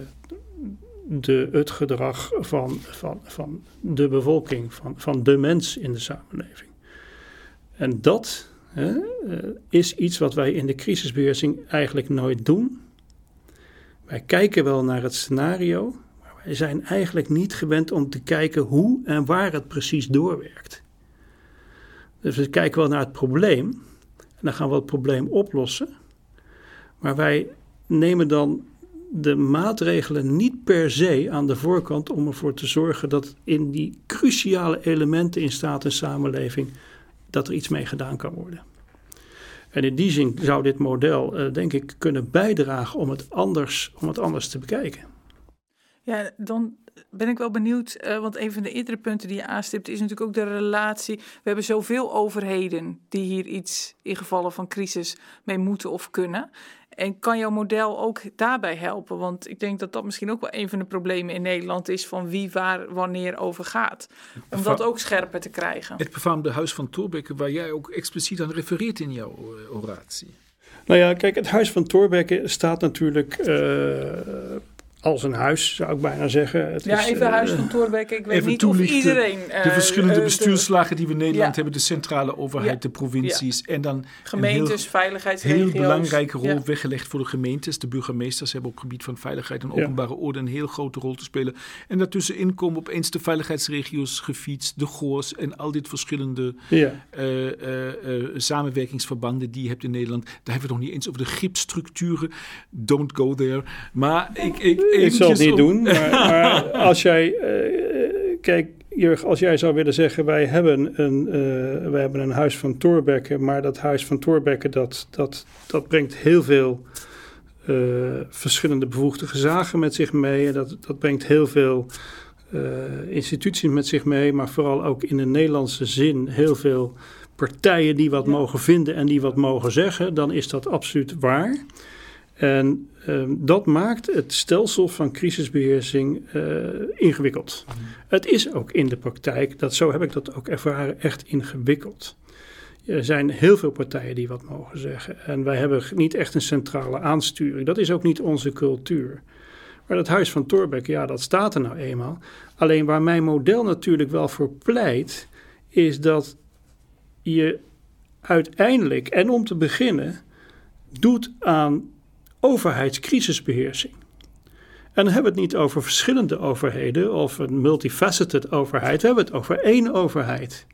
de, het gedrag van, van, van de bevolking, van, van de mens in de samenleving. En dat hè, uh, is iets wat wij in de crisisbeheersing eigenlijk nooit doen. Wij kijken wel naar het scenario, maar wij zijn eigenlijk niet gewend om te kijken hoe en waar het precies doorwerkt. Dus we kijken wel naar het probleem en dan gaan we het probleem oplossen. Maar wij nemen dan de maatregelen niet per se aan de voorkant om ervoor te zorgen dat in die cruciale elementen in staat en samenleving dat er iets mee gedaan kan worden. En in die zin zou dit model, uh, denk ik, kunnen bijdragen om het anders, om het anders te bekijken. Ja, dan ben ik wel benieuwd, uh, want een van de eerdere punten die je aanstipt is natuurlijk ook de relatie. We hebben zoveel overheden die hier iets in gevallen van crisis mee moeten of kunnen. En kan jouw model ook daarbij helpen? Want ik denk dat dat misschien ook wel een van de problemen in Nederland is van wie waar wanneer over gaat. Om dat ook scherper te krijgen. Het befaamde Huis van Thorbecke, waar jij ook expliciet aan refereert in jouw eh, oratie. Nou ja, kijk, het Huis van Thorbecke staat natuurlijk uh, als een huis, zou ik bijna zeggen. Het ja, is, even uh, Huis van Thorbecke. Ik weet niet of iedereen... Uh, de verschillende uh, bestuurslagen die we in Nederland ja. hebben. De centrale overheid, ja. de provincies. Ja. En dan Gemeentes, heel, veiligheidsregio's. heel belangrijke rol weggelegd voor de gemeentes. De burgemeesters hebben op het gebied van veiligheid en openbare orde een heel grote rol te spelen. En daartussenin komen opeens de veiligheidsregio's gefietst, de GOOS en al dit verschillende eh, samenwerkingsverbanden die je hebt in Nederland. Daar hebben we nog niet eens over de gripstructuren. Don't go there. Maar ik, ik ik zal het niet doen, maar, *laughs* maar als jij... Uh, kijk, Jurg, als jij zou willen zeggen... wij hebben een, uh, wij hebben een huis van Thorbecke... maar dat huis van Thorbecke, dat, dat, dat brengt heel veel... Uh, verschillende bevoegde gezagen met zich mee. En dat, dat brengt heel veel instituties met zich mee... maar vooral ook in de Nederlandse zin heel veel partijen... die wat ja. mogen vinden en die wat mogen zeggen... dan is dat absoluut waar... En um, dat maakt het stelsel van crisisbeheersing uh, ingewikkeld. Het is ook in de praktijk, dat, zo heb ik dat ook ervaren, echt ingewikkeld. Er zijn heel veel partijen die wat mogen zeggen. En wij hebben niet echt een centrale aansturing. Dat is ook niet onze cultuur. Maar dat huis van Torbeck, ja, dat staat er nou eenmaal. Alleen waar mijn model natuurlijk wel voor pleit, is dat je uiteindelijk, en om te beginnen, doet aan overheidscrisisbeheersing. En dan hebben we het niet over verschillende overheden of een multifaceted overheid. We hebben het over één overheid.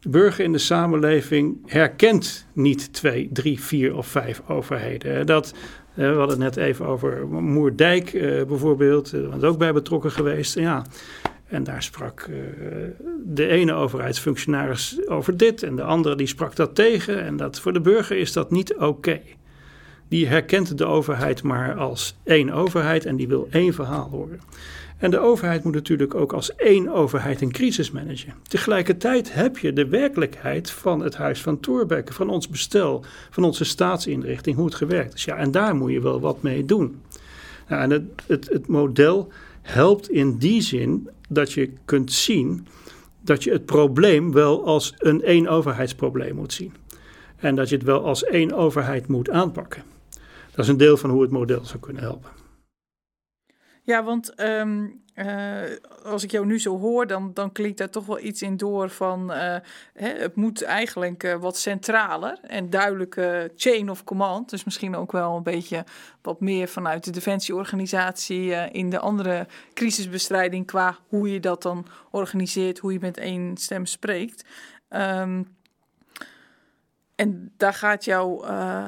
De burger in de samenleving herkent niet twee, drie, vier of vijf overheden. Dat, we hadden het net even over Moerdijk bijvoorbeeld, daar was ook bij betrokken geweest. Ja, en daar sprak de ene overheidsfunctionaris over dit en de andere die sprak dat tegen. En dat, voor de burger is dat niet oké. Die herkent de overheid maar als één overheid en die wil één verhaal horen. En de overheid moet natuurlijk ook als één overheid een crisis managen. Tegelijkertijd heb je de werkelijkheid van het Huis van Thorbecke, van ons bestel, van onze staatsinrichting, hoe het gewerkt is. Ja, en daar moet je wel wat mee doen. Nou, en het, het, het model helpt in die zin dat je kunt zien dat je het probleem wel als een één overheidsprobleem moet zien. En dat je het wel als één overheid moet aanpakken. Dat is een deel van hoe het model zou kunnen helpen. Ja, want ehm, eh, als ik jou nu zo hoor, dan, dan klinkt daar toch wel iets in door van uh, hè, het moet eigenlijk uh, wat centraler en duidelijke chain of command. Dus misschien ook wel een beetje wat meer vanuit de defensieorganisatie in de andere crisisbestrijding qua hoe je dat dan organiseert, hoe je met één stem spreekt. Um, en daar gaat jouw uh,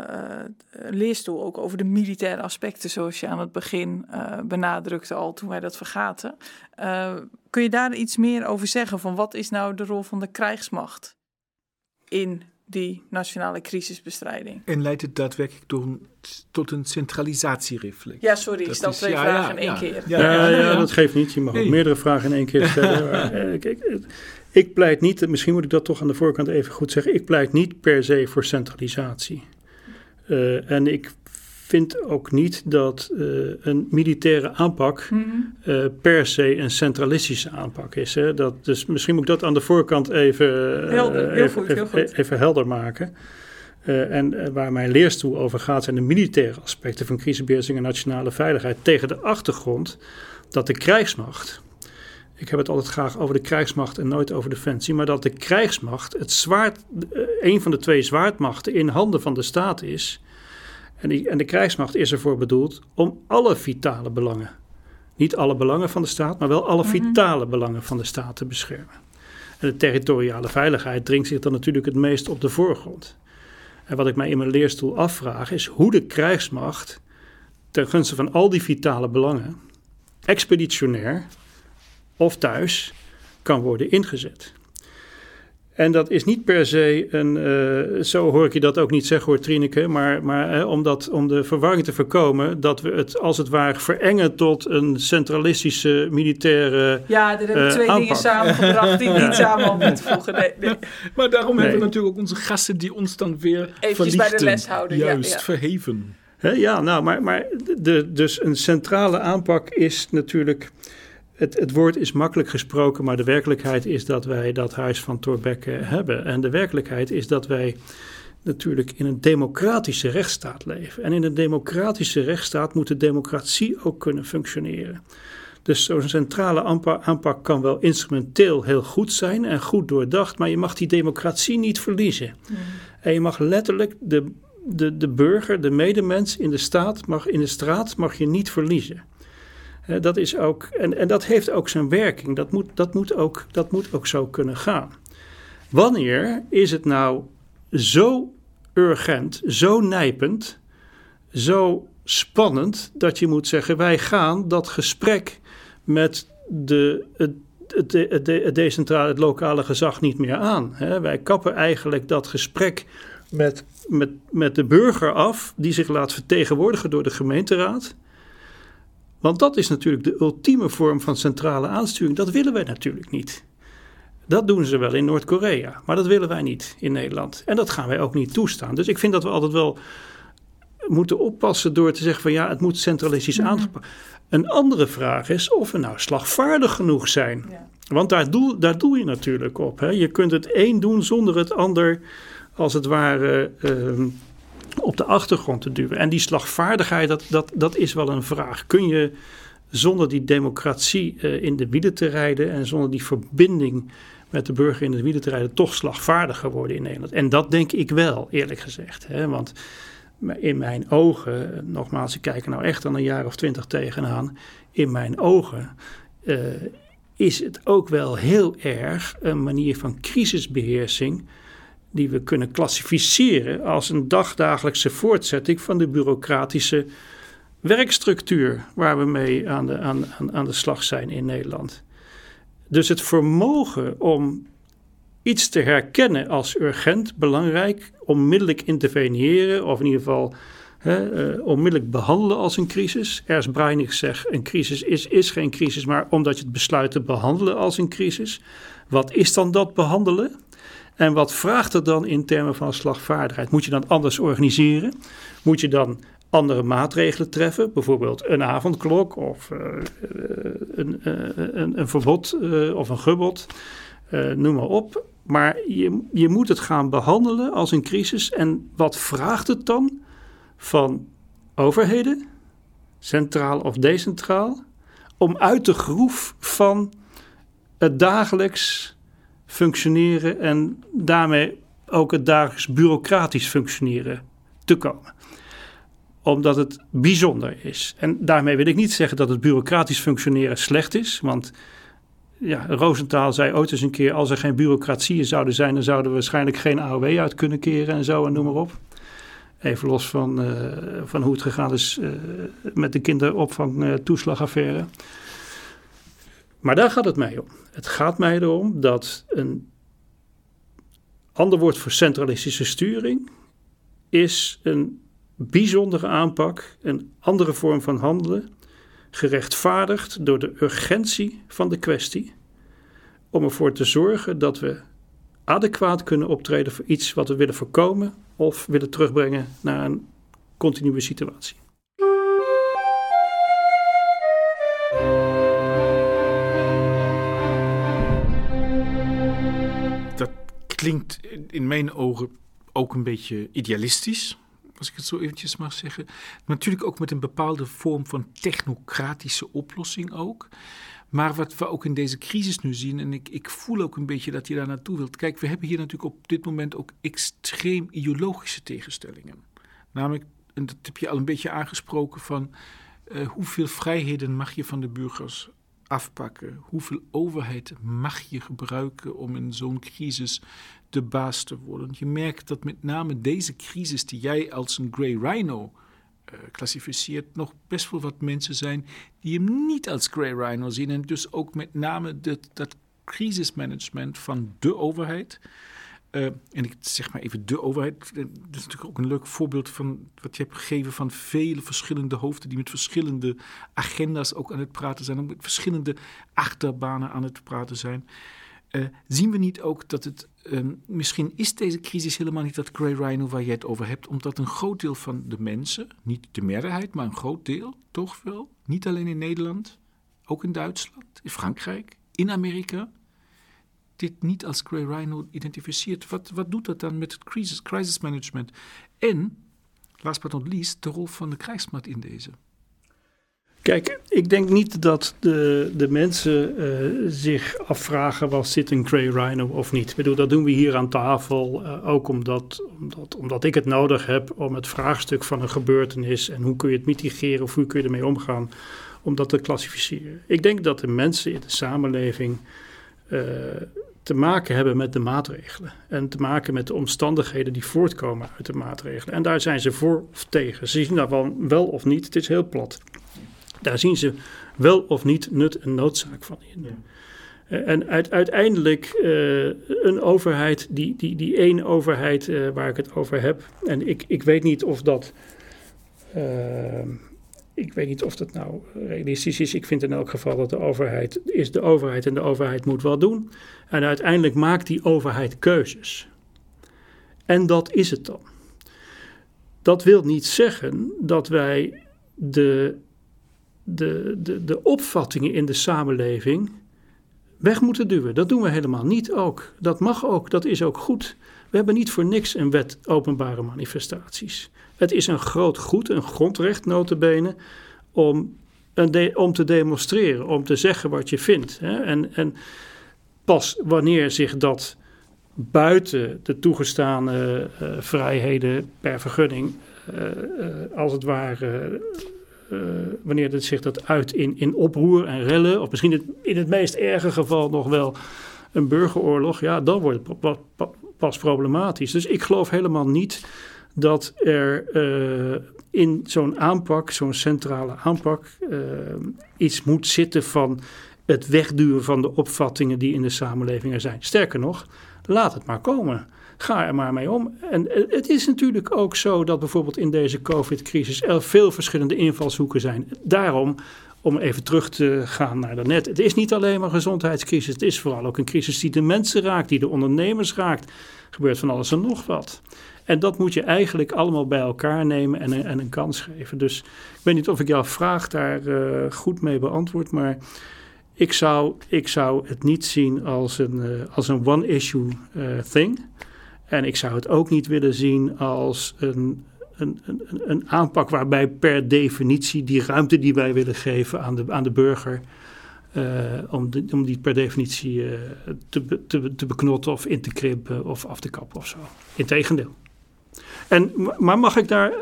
leerstoel ook over de militaire aspecten, zoals je aan het begin uh, benadrukte al toen wij dat vergaten. kun je daar iets meer over zeggen? Van wat is nou de rol van de krijgsmacht in die nationale crisisbestrijding? En leidt het daadwerkelijk door tot een centralisatiereflex? Ja, sorry, ik stel twee vragen in één keer. Ja, ja, dat geeft niet. Je mag ook meerdere vragen in één keer stellen. kijk, ik pleit niet, misschien moet ik dat toch aan de voorkant even goed zeggen, ik pleit niet per se voor centralisatie. Uh, en ik vind ook niet dat uh, een militaire aanpak mm uh, per se een centralistische aanpak is. Hè. Dat, dus misschien moet ik dat aan de voorkant even, helder, heel even, goed, heel even, goed. even helder maken. en waar mijn leerstoel over gaat zijn de militaire aspecten van crisisbeheersing en nationale veiligheid tegen de achtergrond dat de krijgsmacht ik heb het altijd graag over de krijgsmacht en nooit over defensie, maar dat de krijgsmacht het zwaard, eh, een van de twee zwaardmachten in handen van de staat is. En, die, en de krijgsmacht is ervoor bedoeld om alle vitale belangen, niet alle belangen van de staat, maar wel alle mhm. vitale belangen van de staat te beschermen. En de territoriale veiligheid dringt zich dan natuurlijk het meest op de voorgrond. En wat ik mij in mijn leerstoel afvraag is hoe de krijgsmacht ten gunste van al die vitale belangen expeditionair of thuis kan worden ingezet. En dat is niet per se een, uh, zo hoor ik je dat ook niet zeggen hoor Trineke, maar, maar uh, om, dat, om de verwarring te voorkomen, dat we het als het ware verengen tot een centralistische militaire Ja, er hebben uh, twee aanpak. dingen samengebracht die niet samen op moeten voegen. Nee, nee. *laughs* Maar daarom nee. hebben we natuurlijk ook onze gasten die ons dan weer Eventjes bij de les houden. Juist, ja, ja. verheven. ja, nou, maar, maar de, dus een centrale aanpak is natuurlijk het, het, woord is makkelijk gesproken, maar de werkelijkheid is dat wij dat huis van Thorbecke hebben. En de werkelijkheid is dat wij natuurlijk in een democratische rechtsstaat leven. En in een democratische rechtsstaat moet de democratie ook kunnen functioneren. Dus zo'n centrale aanpak kan wel instrumenteel heel goed zijn en goed doordacht, maar je mag die democratie niet verliezen. Mm. En je mag letterlijk de, de, de burger, de medemens in de, staat mag, in de straat mag je niet verliezen dat is ook, en, en dat heeft ook zijn werking. Dat moet, dat, moet ook, dat moet ook zo kunnen gaan. Wanneer is het nou zo urgent, zo nijpend, zo spannend dat je moet zeggen: wij gaan dat gesprek met de, het, het, het, het decentrale, het lokale gezag niet meer aan. Wij kappen eigenlijk dat gesprek met, met, met de burger af, die zich laat vertegenwoordigen door de gemeenteraad. Want dat is natuurlijk de ultieme vorm van centrale aansturing. Dat willen wij natuurlijk niet. Dat doen ze wel in Noord-Korea, maar dat willen wij niet in Nederland. En dat gaan wij ook niet toestaan. Dus ik vind dat we altijd wel moeten oppassen door te zeggen van ja, het moet centralistisch mm aangepakt. Een andere vraag is of we nou slagvaardig genoeg zijn. Ja. Want daar doe, daar doe je natuurlijk op. Hè. Je kunt het een doen zonder het ander als het ware uh, op de achtergrond te duwen. En die slagvaardigheid, dat, dat, dat is wel een vraag. Kun je zonder die democratie uh, in de wielen te rijden en zonder die verbinding met de burger in de wielen te rijden, toch slagvaardiger worden in Nederland? En dat denk ik wel, eerlijk gezegd. Hè? Want in mijn ogen, nogmaals, ik kijk er nou echt al een jaar of twintig tegenaan. In mijn ogen uh, is het ook wel heel erg een manier van crisisbeheersing die we kunnen klassificeren als een dagdagelijkse voortzetting van de bureaucratische werkstructuur waar we mee aan de, aan, aan, de slag zijn in Nederland. Dus het vermogen om iets te herkennen als urgent, belangrijk, onmiddellijk interveneren of in ieder geval hè, uh, onmiddellijk behandelen als een crisis. Ernst Breinig zegt, een crisis is, is geen crisis, maar omdat je het besluit te behandelen als een crisis. Wat is dan dat behandelen? En wat vraagt het dan in termen van slagvaardigheid? Moet je dan anders organiseren? Moet je dan andere maatregelen treffen, bijvoorbeeld een avondklok of uh, een, uh, een, een, verbod of een gebod, noem maar op. Maar je, je moet het gaan behandelen als een crisis. En wat vraagt het dan van overheden, centraal of decentraal, om uit de groef van het dagelijks functioneren en daarmee ook het dagelijks bureaucratisch functioneren te komen. Omdat het bijzonder is. En daarmee wil ik niet zeggen dat het bureaucratisch functioneren slecht is, want ja, Roosentaal zei ooit eens een keer: als er geen bureaucratieën zouden zijn, dan zouden we waarschijnlijk geen AOW uit kunnen keren en zo en noem maar op. Even los van, uh, van hoe het gegaan is uh, met de kinderopvangtoeslagaffaire. Uh, maar daar gaat het mij om. Het gaat mij erom dat een ander woord voor centralistische sturing is een bijzondere aanpak, een andere vorm van handelen, gerechtvaardigd door de urgentie van de kwestie, om ervoor te zorgen dat we adequaat kunnen optreden voor iets wat we willen voorkomen of willen terugbrengen naar een continue situatie. Klinkt in mijn ogen ook een beetje idealistisch, als ik het zo eventjes mag zeggen. Natuurlijk ook met een bepaalde vorm van technocratische oplossing ook. Maar wat we ook in deze crisis nu zien, en ik, ik voel ook een beetje dat je daar naartoe wilt. Kijk, we hebben hier natuurlijk op dit moment ook extreem ideologische tegenstellingen. Namelijk, en dat heb je al een beetje aangesproken, van uh, hoeveel vrijheden mag je van de burgers afpakken? Hoeveel overheid mag je gebruiken om in zo'n crisis de baas te worden? Je merkt dat met name deze crisis die jij als een Grey Rhino uh, klassificeert, nog best wel wat mensen zijn die hem niet als Grey Rhino zien. En dus ook met name dat crisismanagement van de overheid. Uh, en ik zeg maar even de overheid. Dat is natuurlijk ook een leuk voorbeeld van wat je hebt gegeven van vele verschillende hoofden die met verschillende agenda's ook aan het praten zijn, met verschillende achterbanen aan het praten zijn. Uh, zien we niet ook dat het uh, misschien is deze crisis helemaal niet dat Grey Rhino waar je het over hebt, omdat een groot deel van de mensen, niet de meerderheid, maar een groot deel, toch wel, niet alleen in Nederland, ook in Duitsland, in Frankrijk, in Amerika, dit niet als Grey Rhino identificeert. Wat, wat doet dat dan met het crisis, crisis management? En, last but not least, de rol van de krijgsmacht in deze. Kijk, ik denk niet dat de, de mensen uh, zich afvragen: was dit een Grey Rhino of niet? Ik bedoel, dat doen we hier aan tafel uh, ook omdat, omdat, omdat ik het nodig heb om het vraagstuk van een gebeurtenis en hoe kun je het mitigeren of hoe kun je ermee omgaan, om dat te klassificeren. Ik denk dat de mensen in de samenleving uh, te maken hebben met de maatregelen en te maken met de omstandigheden die voortkomen uit de maatregelen. En daar zijn ze voor of tegen. Ze zien daarvan wel of niet, het is heel plat. Daar zien ze wel of niet nut en noodzaak van in. Ja. Uh, en uit, uiteindelijk uh, een overheid, die, die, die één overheid uh, waar ik het over heb. En ik, ik weet niet of dat. Ik weet niet of dat nou realistisch is. Ik vind in elk geval dat de overheid is de overheid en de overheid moet wat doen. En uiteindelijk maakt die overheid keuzes. En dat is het dan. Dat wil niet zeggen dat wij de de, de, de opvattingen in de samenleving weg moeten duwen. Dat doen we helemaal niet ook. Dat mag ook, dat is ook goed. We hebben niet voor niks een wet openbare manifestaties. Het is een groot goed, een grondrecht notabene, om, een om te demonstreren, om te zeggen wat je vindt. Hè? En, en pas wanneer zich dat buiten de toegestane uh, vrijheden per vergunning, uh, uh, als het ware wanneer het zich dat uit in, in oproer en rellen, of misschien in het meest erge geval nog wel een burgeroorlog, ja, dan wordt het pas problematisch. Dus ik geloof helemaal niet dat er uh, in zo'n aanpak, zo'n centrale aanpak, uh, iets moet zitten van het wegduwen van de opvattingen die in de samenleving er zijn. Sterker nog, laat het maar komen. Ga er maar mee om. En het is natuurlijk ook zo dat bijvoorbeeld in deze COVID-crisis er veel verschillende invalshoeken zijn. Daarom, om even terug te gaan naar daarnet, het is niet alleen maar een gezondheidscrisis, het is vooral ook een crisis die de mensen raakt, die de ondernemers raakt. Er gebeurt van alles en nog wat. En dat moet je eigenlijk allemaal bij elkaar nemen en, en een kans geven. Dus ik weet niet of ik jouw vraag daar uh, goed mee beantwoord, maar ik zou, ik zou het niet zien als een, uh, als een one-issue uh, thing. En ik zou het ook niet willen zien als een, een, een, een, aanpak waarbij per definitie die ruimte die wij willen geven aan de, aan de burger. Om, om die per definitie te, te, te beknotten of in te krimpen of af te kappen of zo. Integendeel. En, maar mag ik daar.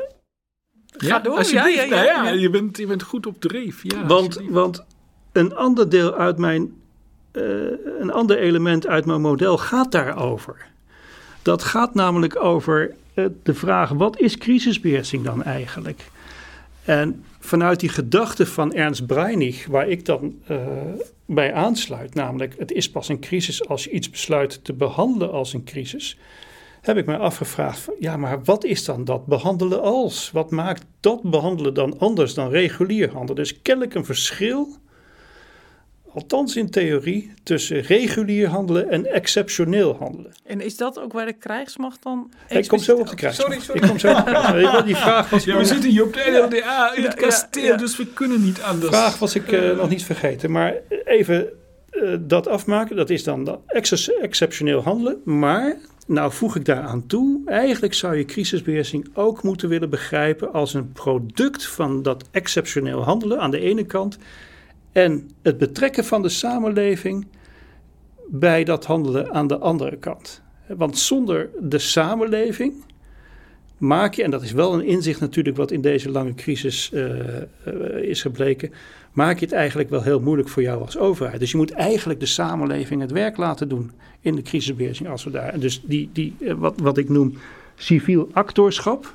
Ga door, alsjeblieft. ja, ja, ja, ja, Je, bent, je bent goed op dreef. Ja, want, want een ander deel uit mijn. Uh, een ander element uit mijn model gaat daarover. Dat gaat namelijk over uh, de vraag: wat is crisisbeheersing dan eigenlijk? En vanuit die gedachte van Ernst Breinig, waar ik dan uh, bij aansluit, namelijk het is pas een crisis als je iets besluit te behandelen als een crisis, heb ik mij afgevraagd: ja, maar wat is dan dat behandelen als? Wat maakt dat behandelen dan anders dan regulier handelen? Dus kennelijk een verschil althans in theorie, tussen regulier handelen en exceptioneel handelen. En is dat ook waar de krijgsmacht dan... Ik kom zo op de krijgsmacht. Sorry, sorry. Ik kom zo op de krijgsmacht. Die vraag was *laughs* ja, we zitten hier op de LDA in het kasteel, ja, ja. dus we kunnen niet anders. De vraag was ik uh, nog niet vergeten, maar even uh, dat afmaken, dat is dan dat ex exceptioneel handelen, maar... Nou voeg ik daaraan toe, eigenlijk zou je crisisbeheersing ook moeten willen begrijpen als een product van dat exceptioneel handelen aan de ene kant en het betrekken van de samenleving bij dat handelen aan de andere kant. Want zonder de samenleving maak je, en dat is wel een inzicht natuurlijk wat in deze lange crisis uh, uh, is gebleken, maak je het eigenlijk wel heel moeilijk voor jou als overheid. Dus je moet eigenlijk de samenleving het werk laten doen in de crisisbeheersing als we daar. Dus die, die, uh, wat, wat ik noem civiel actorschap,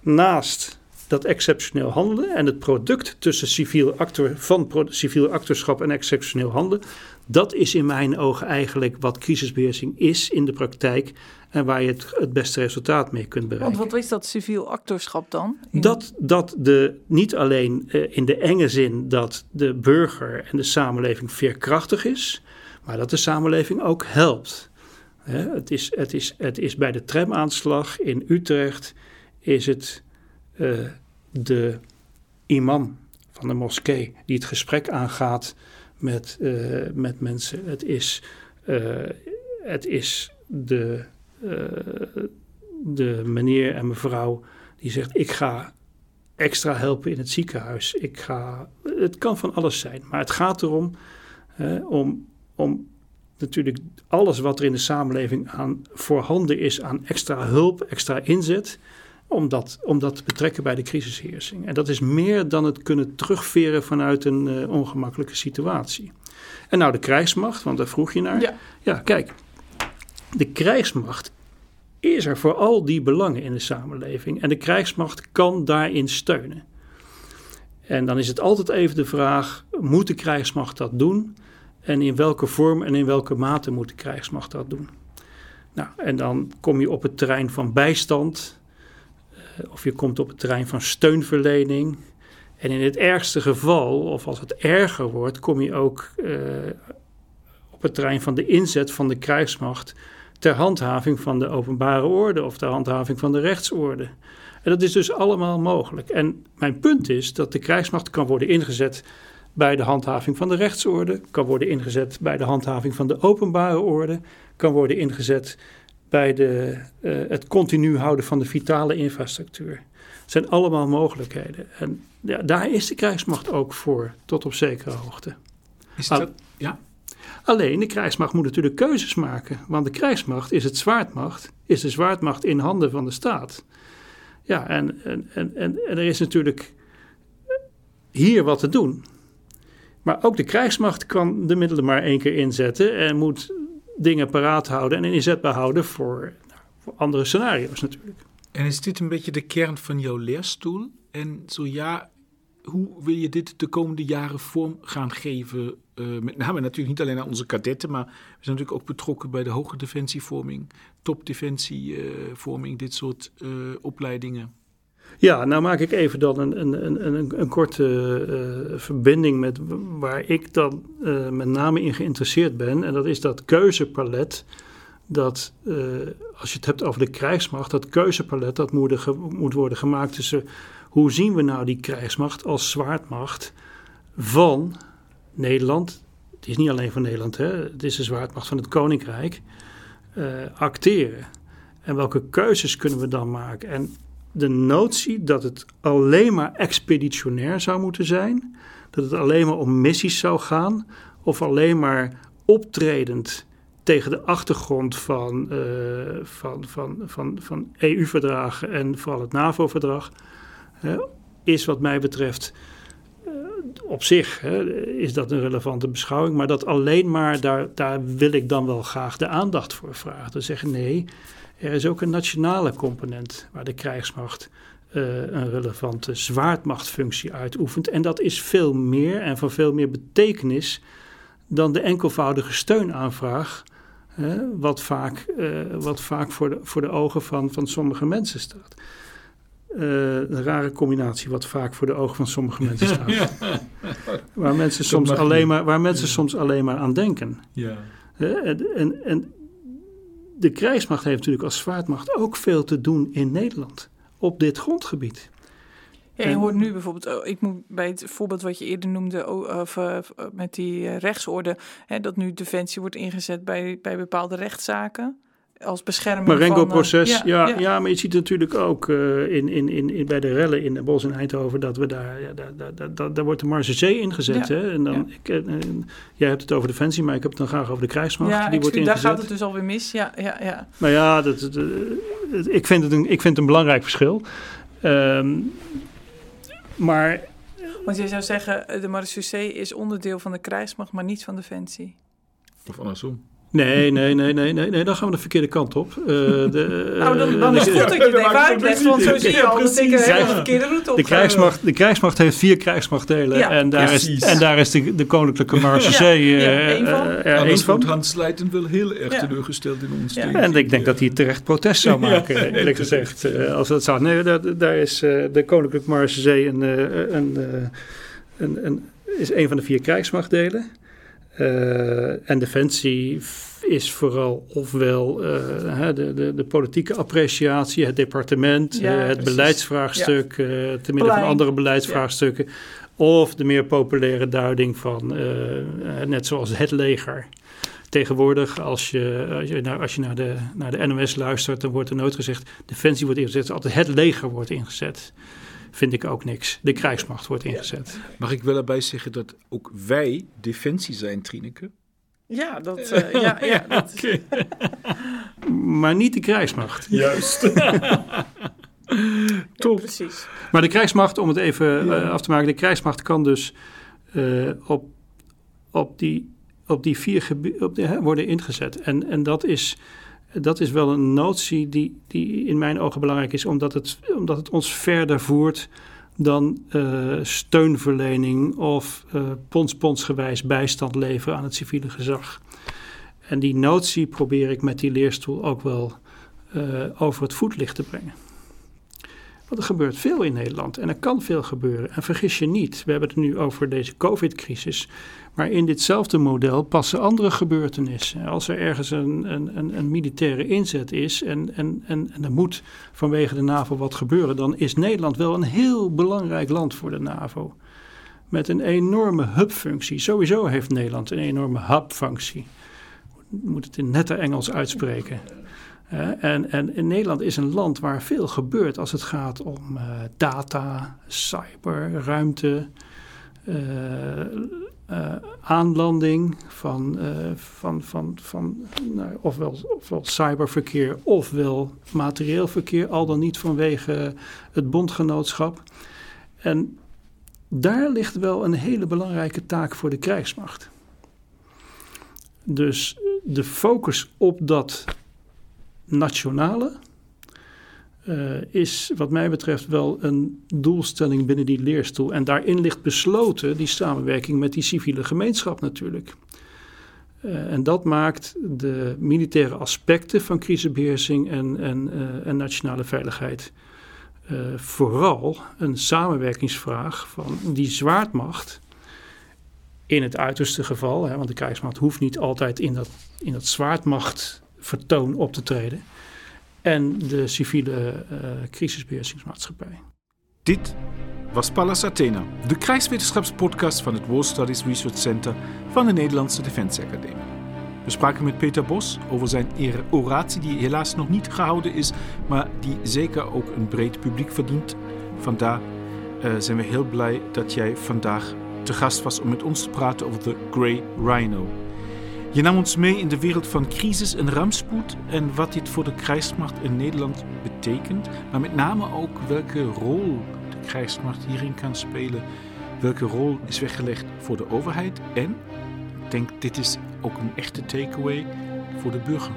naast dat exceptioneel handelen en het product tussen civiel actor, van civiel actorschap en exceptioneel handelen, dat is in mijn ogen eigenlijk wat crisisbeheersing is in de praktijk en waar je het, het beste resultaat mee kunt bereiken. Want wat is dat civiel actorschap dan? Dat, dat de, niet alleen uh, in de enge zin dat de burger en de samenleving veerkrachtig is, maar dat de samenleving ook helpt. Hè, het, is, het, is, het is bij de tramaanslag in Utrecht is het uh, de imam van de moskee die het gesprek aangaat met, uh, met mensen. Het is, het is de, de meneer en mevrouw die zegt: Ik ga extra helpen in het ziekenhuis. Ik ga, het kan van alles zijn, maar het gaat erom om, om natuurlijk alles wat er in de samenleving aan voorhanden is aan extra hulp, extra inzet om dat, om dat te betrekken bij de crisisheersing. En dat is meer dan het kunnen terugveren vanuit een uh, ongemakkelijke situatie. En nou de krijgsmacht, want daar vroeg je naar. Ja. ja, kijk, de krijgsmacht is er voor al die belangen in de samenleving. En de krijgsmacht kan daarin steunen. En dan is het altijd even de vraag: moet de krijgsmacht dat doen? En in welke vorm en in welke mate moet de krijgsmacht dat doen? Nou, en dan kom je op het terrein van bijstand, of je komt op het terrein van steunverlening. En in het ergste geval, of als het erger wordt, kom je ook uh, op het terrein van de inzet van de krijgsmacht ter handhaving van de openbare orde of ter handhaving van de rechtsorde. En dat is dus allemaal mogelijk. En mijn punt is dat de krijgsmacht kan worden ingezet bij de handhaving van de rechtsorde, kan worden ingezet bij de handhaving van de openbare orde, kan worden ingezet bij de, uh, het continu houden van de vitale infrastructuur. Het zijn allemaal mogelijkheden. En ja, daar is de krijgsmacht ook voor, tot op zekere hoogte. Is dat, ja? Alleen de krijgsmacht moet natuurlijk keuzes maken. Want de krijgsmacht is het zwaardmacht, is de zwaardmacht in handen van de staat. Ja, en, en, en, en, er is natuurlijk hier wat te doen. Maar ook de krijgsmacht kan de middelen maar één keer inzetten en moet dingen paraat houden en inzetbaar houden voor, nou, voor andere scenario's natuurlijk. En is dit een beetje de kern van jouw leerstoel? En zo ja, hoe wil je dit de komende jaren vorm gaan geven? Uh, met name natuurlijk niet alleen aan onze kadetten, maar we zijn natuurlijk ook betrokken bij de hoge defensievorming, topdefensievorming, dit soort uh, opleidingen. Ja, nou maak ik even dan een, een, een, een korte verbinding met waar ik dan met name in geïnteresseerd ben. En dat is dat keuzepalet dat als je het hebt over de krijgsmacht, dat keuzepalet dat moet, moet worden gemaakt tussen hoe zien we nou die krijgsmacht als zwaardmacht van Nederland? Het is niet alleen van Nederland, hè? het is de zwaardmacht van het Koninkrijk. Uh, acteren. En welke keuzes kunnen we dan maken? En de notie dat het alleen maar expeditionair zou moeten zijn, dat het alleen maar om missies zou gaan, of alleen maar optredend tegen de achtergrond van, uh, van, van, van, van EU-verdragen en vooral het NAVO-verdrag is wat mij betreft eh, op zich is dat een relevante beschouwing, maar dat alleen maar, daar, daar wil ik dan wel graag de aandacht voor vragen. Te zeggen nee, er is ook een nationale component waar de krijgsmacht uh, een relevante zwaardmachtfunctie uitoefent. En dat is veel meer en van veel meer betekenis dan de enkelvoudige steunaanvraag, wat vaak, uh, wat vaak voor, de, voor de ogen van, van sommige mensen staat. Uh, een rare combinatie, wat vaak voor de ogen van sommige mensen *laughs* staat. Waar mensen, soms alleen, maar, waar mensen soms alleen maar aan denken. Ja. Uh, en, en de krijgsmacht heeft natuurlijk als zwaardmacht ook veel te doen in Nederland. Op dit grondgebied. Ja, je hoort nu bijvoorbeeld, oh, ik moet bij het voorbeeld wat je eerder noemde, of, uh, met die rechtsorde, hè, dat nu defensie wordt ingezet bij, bij bepaalde rechtszaken als bescherming Marengo-proces, uh, ja, ja, ja, maar je ziet natuurlijk ook uh, in, in, in, bij de rellen in Bos en Eindhoven dat we daar, ja, daar, daar, daar, daar wordt de Marge ingezet. Hè? En dan, ik, uh, jij hebt het over defensie, maar ik heb het dan graag over de krijgsmacht. Ja, die wordt daar gaat het dus alweer mis. Ja, ja, ja. Maar ja, dat, dat, ik, vind het een, ik vind het een belangrijk verschil. Um, maar... Want je zou zeggen, de marechaussee is onderdeel van de krijgsmacht, maar niet van defensie. Of andersom. Nee, nee, nee, nee, nee, nee, dan gaan we de verkeerde kant op. Uh, de, *laughs* nou, dan, dan is het goed dat je het even uitlegt, want zo zie je al dat ik de verkeerde route op de krijgsmacht, de krijgsmacht heeft vier krijgsmachtdelen ja, en, daar is, en daar is de, de Koninklijke Marechaussee ja, ja, uh, van. er van. Hans Leijten wel heel erg ja. teleurgesteld in ons. Ja. En ik denk dat hij terecht protest zou *laughs* maken, eerlijk gezegd. Uh, als dat zou. Nee, daar, daar is uh, de Koninklijke Marechaussee een, een, een, een, is een van de vier krijgsmachtdelen. Uh, en defensie is vooral ofwel uh, de, de, de, politieke appreciatie, het departement, ja, uh, het precies. beleidsvraagstuk, ja. te midden van andere beleidsvraagstukken. Ja. Of de meer populaire duiding van, net zoals het leger. Tegenwoordig, als je, als je, naar, als je naar, de, naar de NOS luistert, dan wordt er nooit gezegd: defensie wordt ingezet, altijd het leger wordt ingezet vind ik ook niks. De krijgsmacht wordt ingezet. Mag ik wel erbij zeggen dat ook wij defensie zijn, Trineke? Ja, dat, *laughs* uh, ja, ja, dat... Okay. *laughs* maar niet de krijgsmacht. Juist. *laughs* Top. Ja, precies. Maar de krijgsmacht, om het even ja. uh, af te maken, de krijgsmacht kan dus uh, op, op, die, op die vier gebieden worden ingezet. En, en dat is dat is wel een notie die, die in mijn ogen belangrijk is, omdat het, omdat het ons verder voert dan uh, steunverlening of uh, pons-ponsgewijs bijstand leveren aan het civiele gezag. En die notie probeer ik met die leerstoel ook wel uh, over het voetlicht te brengen. Want er gebeurt veel in Nederland en er kan veel gebeuren. En vergis je niet, we hebben het nu over deze COVID-crisis. Maar in ditzelfde model passen andere gebeurtenissen. Als er ergens een, een, een militaire inzet is en, en, en, en er moet vanwege de NAVO wat gebeuren, dan is Nederland wel een heel belangrijk land voor de NAVO. Met een enorme hubfunctie. Sowieso heeft Nederland een enorme hubfunctie. Je moet het in nette Engels uitspreken. En, en in Nederland is een land waar veel gebeurt als het gaat om uh, data, cyber, ruimte, uh, uh, aanlanding van, van, van, van nou, ofwel, ofwel cyberverkeer ofwel materieel verkeer, al dan niet vanwege het bondgenootschap. En daar ligt wel een hele belangrijke taak voor de krijgsmacht. Dus de focus op dat nationale uh, is wat mij betreft wel een doelstelling binnen die leerstoel. En daarin ligt besloten die samenwerking met die civiele gemeenschap natuurlijk. Uh, en dat maakt de militaire aspecten van crisisbeheersing en, en, uh, en nationale veiligheid vooral een samenwerkingsvraag van die zwaardmacht. In het uiterste geval, hè, want de krijgsmacht hoeft niet altijd in dat, in dat zwaardmachtvertoon op te treden en de civiele uh, crisisbeheersingsmaatschappij. Dit was Pallas Athena, de krijgswetenschapspodcast van het War Studies Research Center van de Nederlandse Defensieacademie. We spraken met Peter Bos over zijn oratie, die helaas nog niet gehouden is, maar die zeker ook een breed publiek verdient. Vandaar uh, zijn we heel blij dat jij vandaag te gast was om met ons te praten over de Grey Rhino. Je nam ons mee in de wereld van crisis en rampspoed en wat dit voor de krijgsmacht in Nederland betekent, maar met name ook welke rol de krijgsmacht hierin kan spelen, welke rol is weggelegd voor de overheid en, ik denk dit is ook een echte takeaway voor de burger.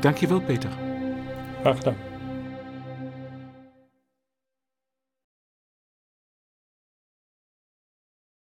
Dankjewel Peter. Graag gedaan.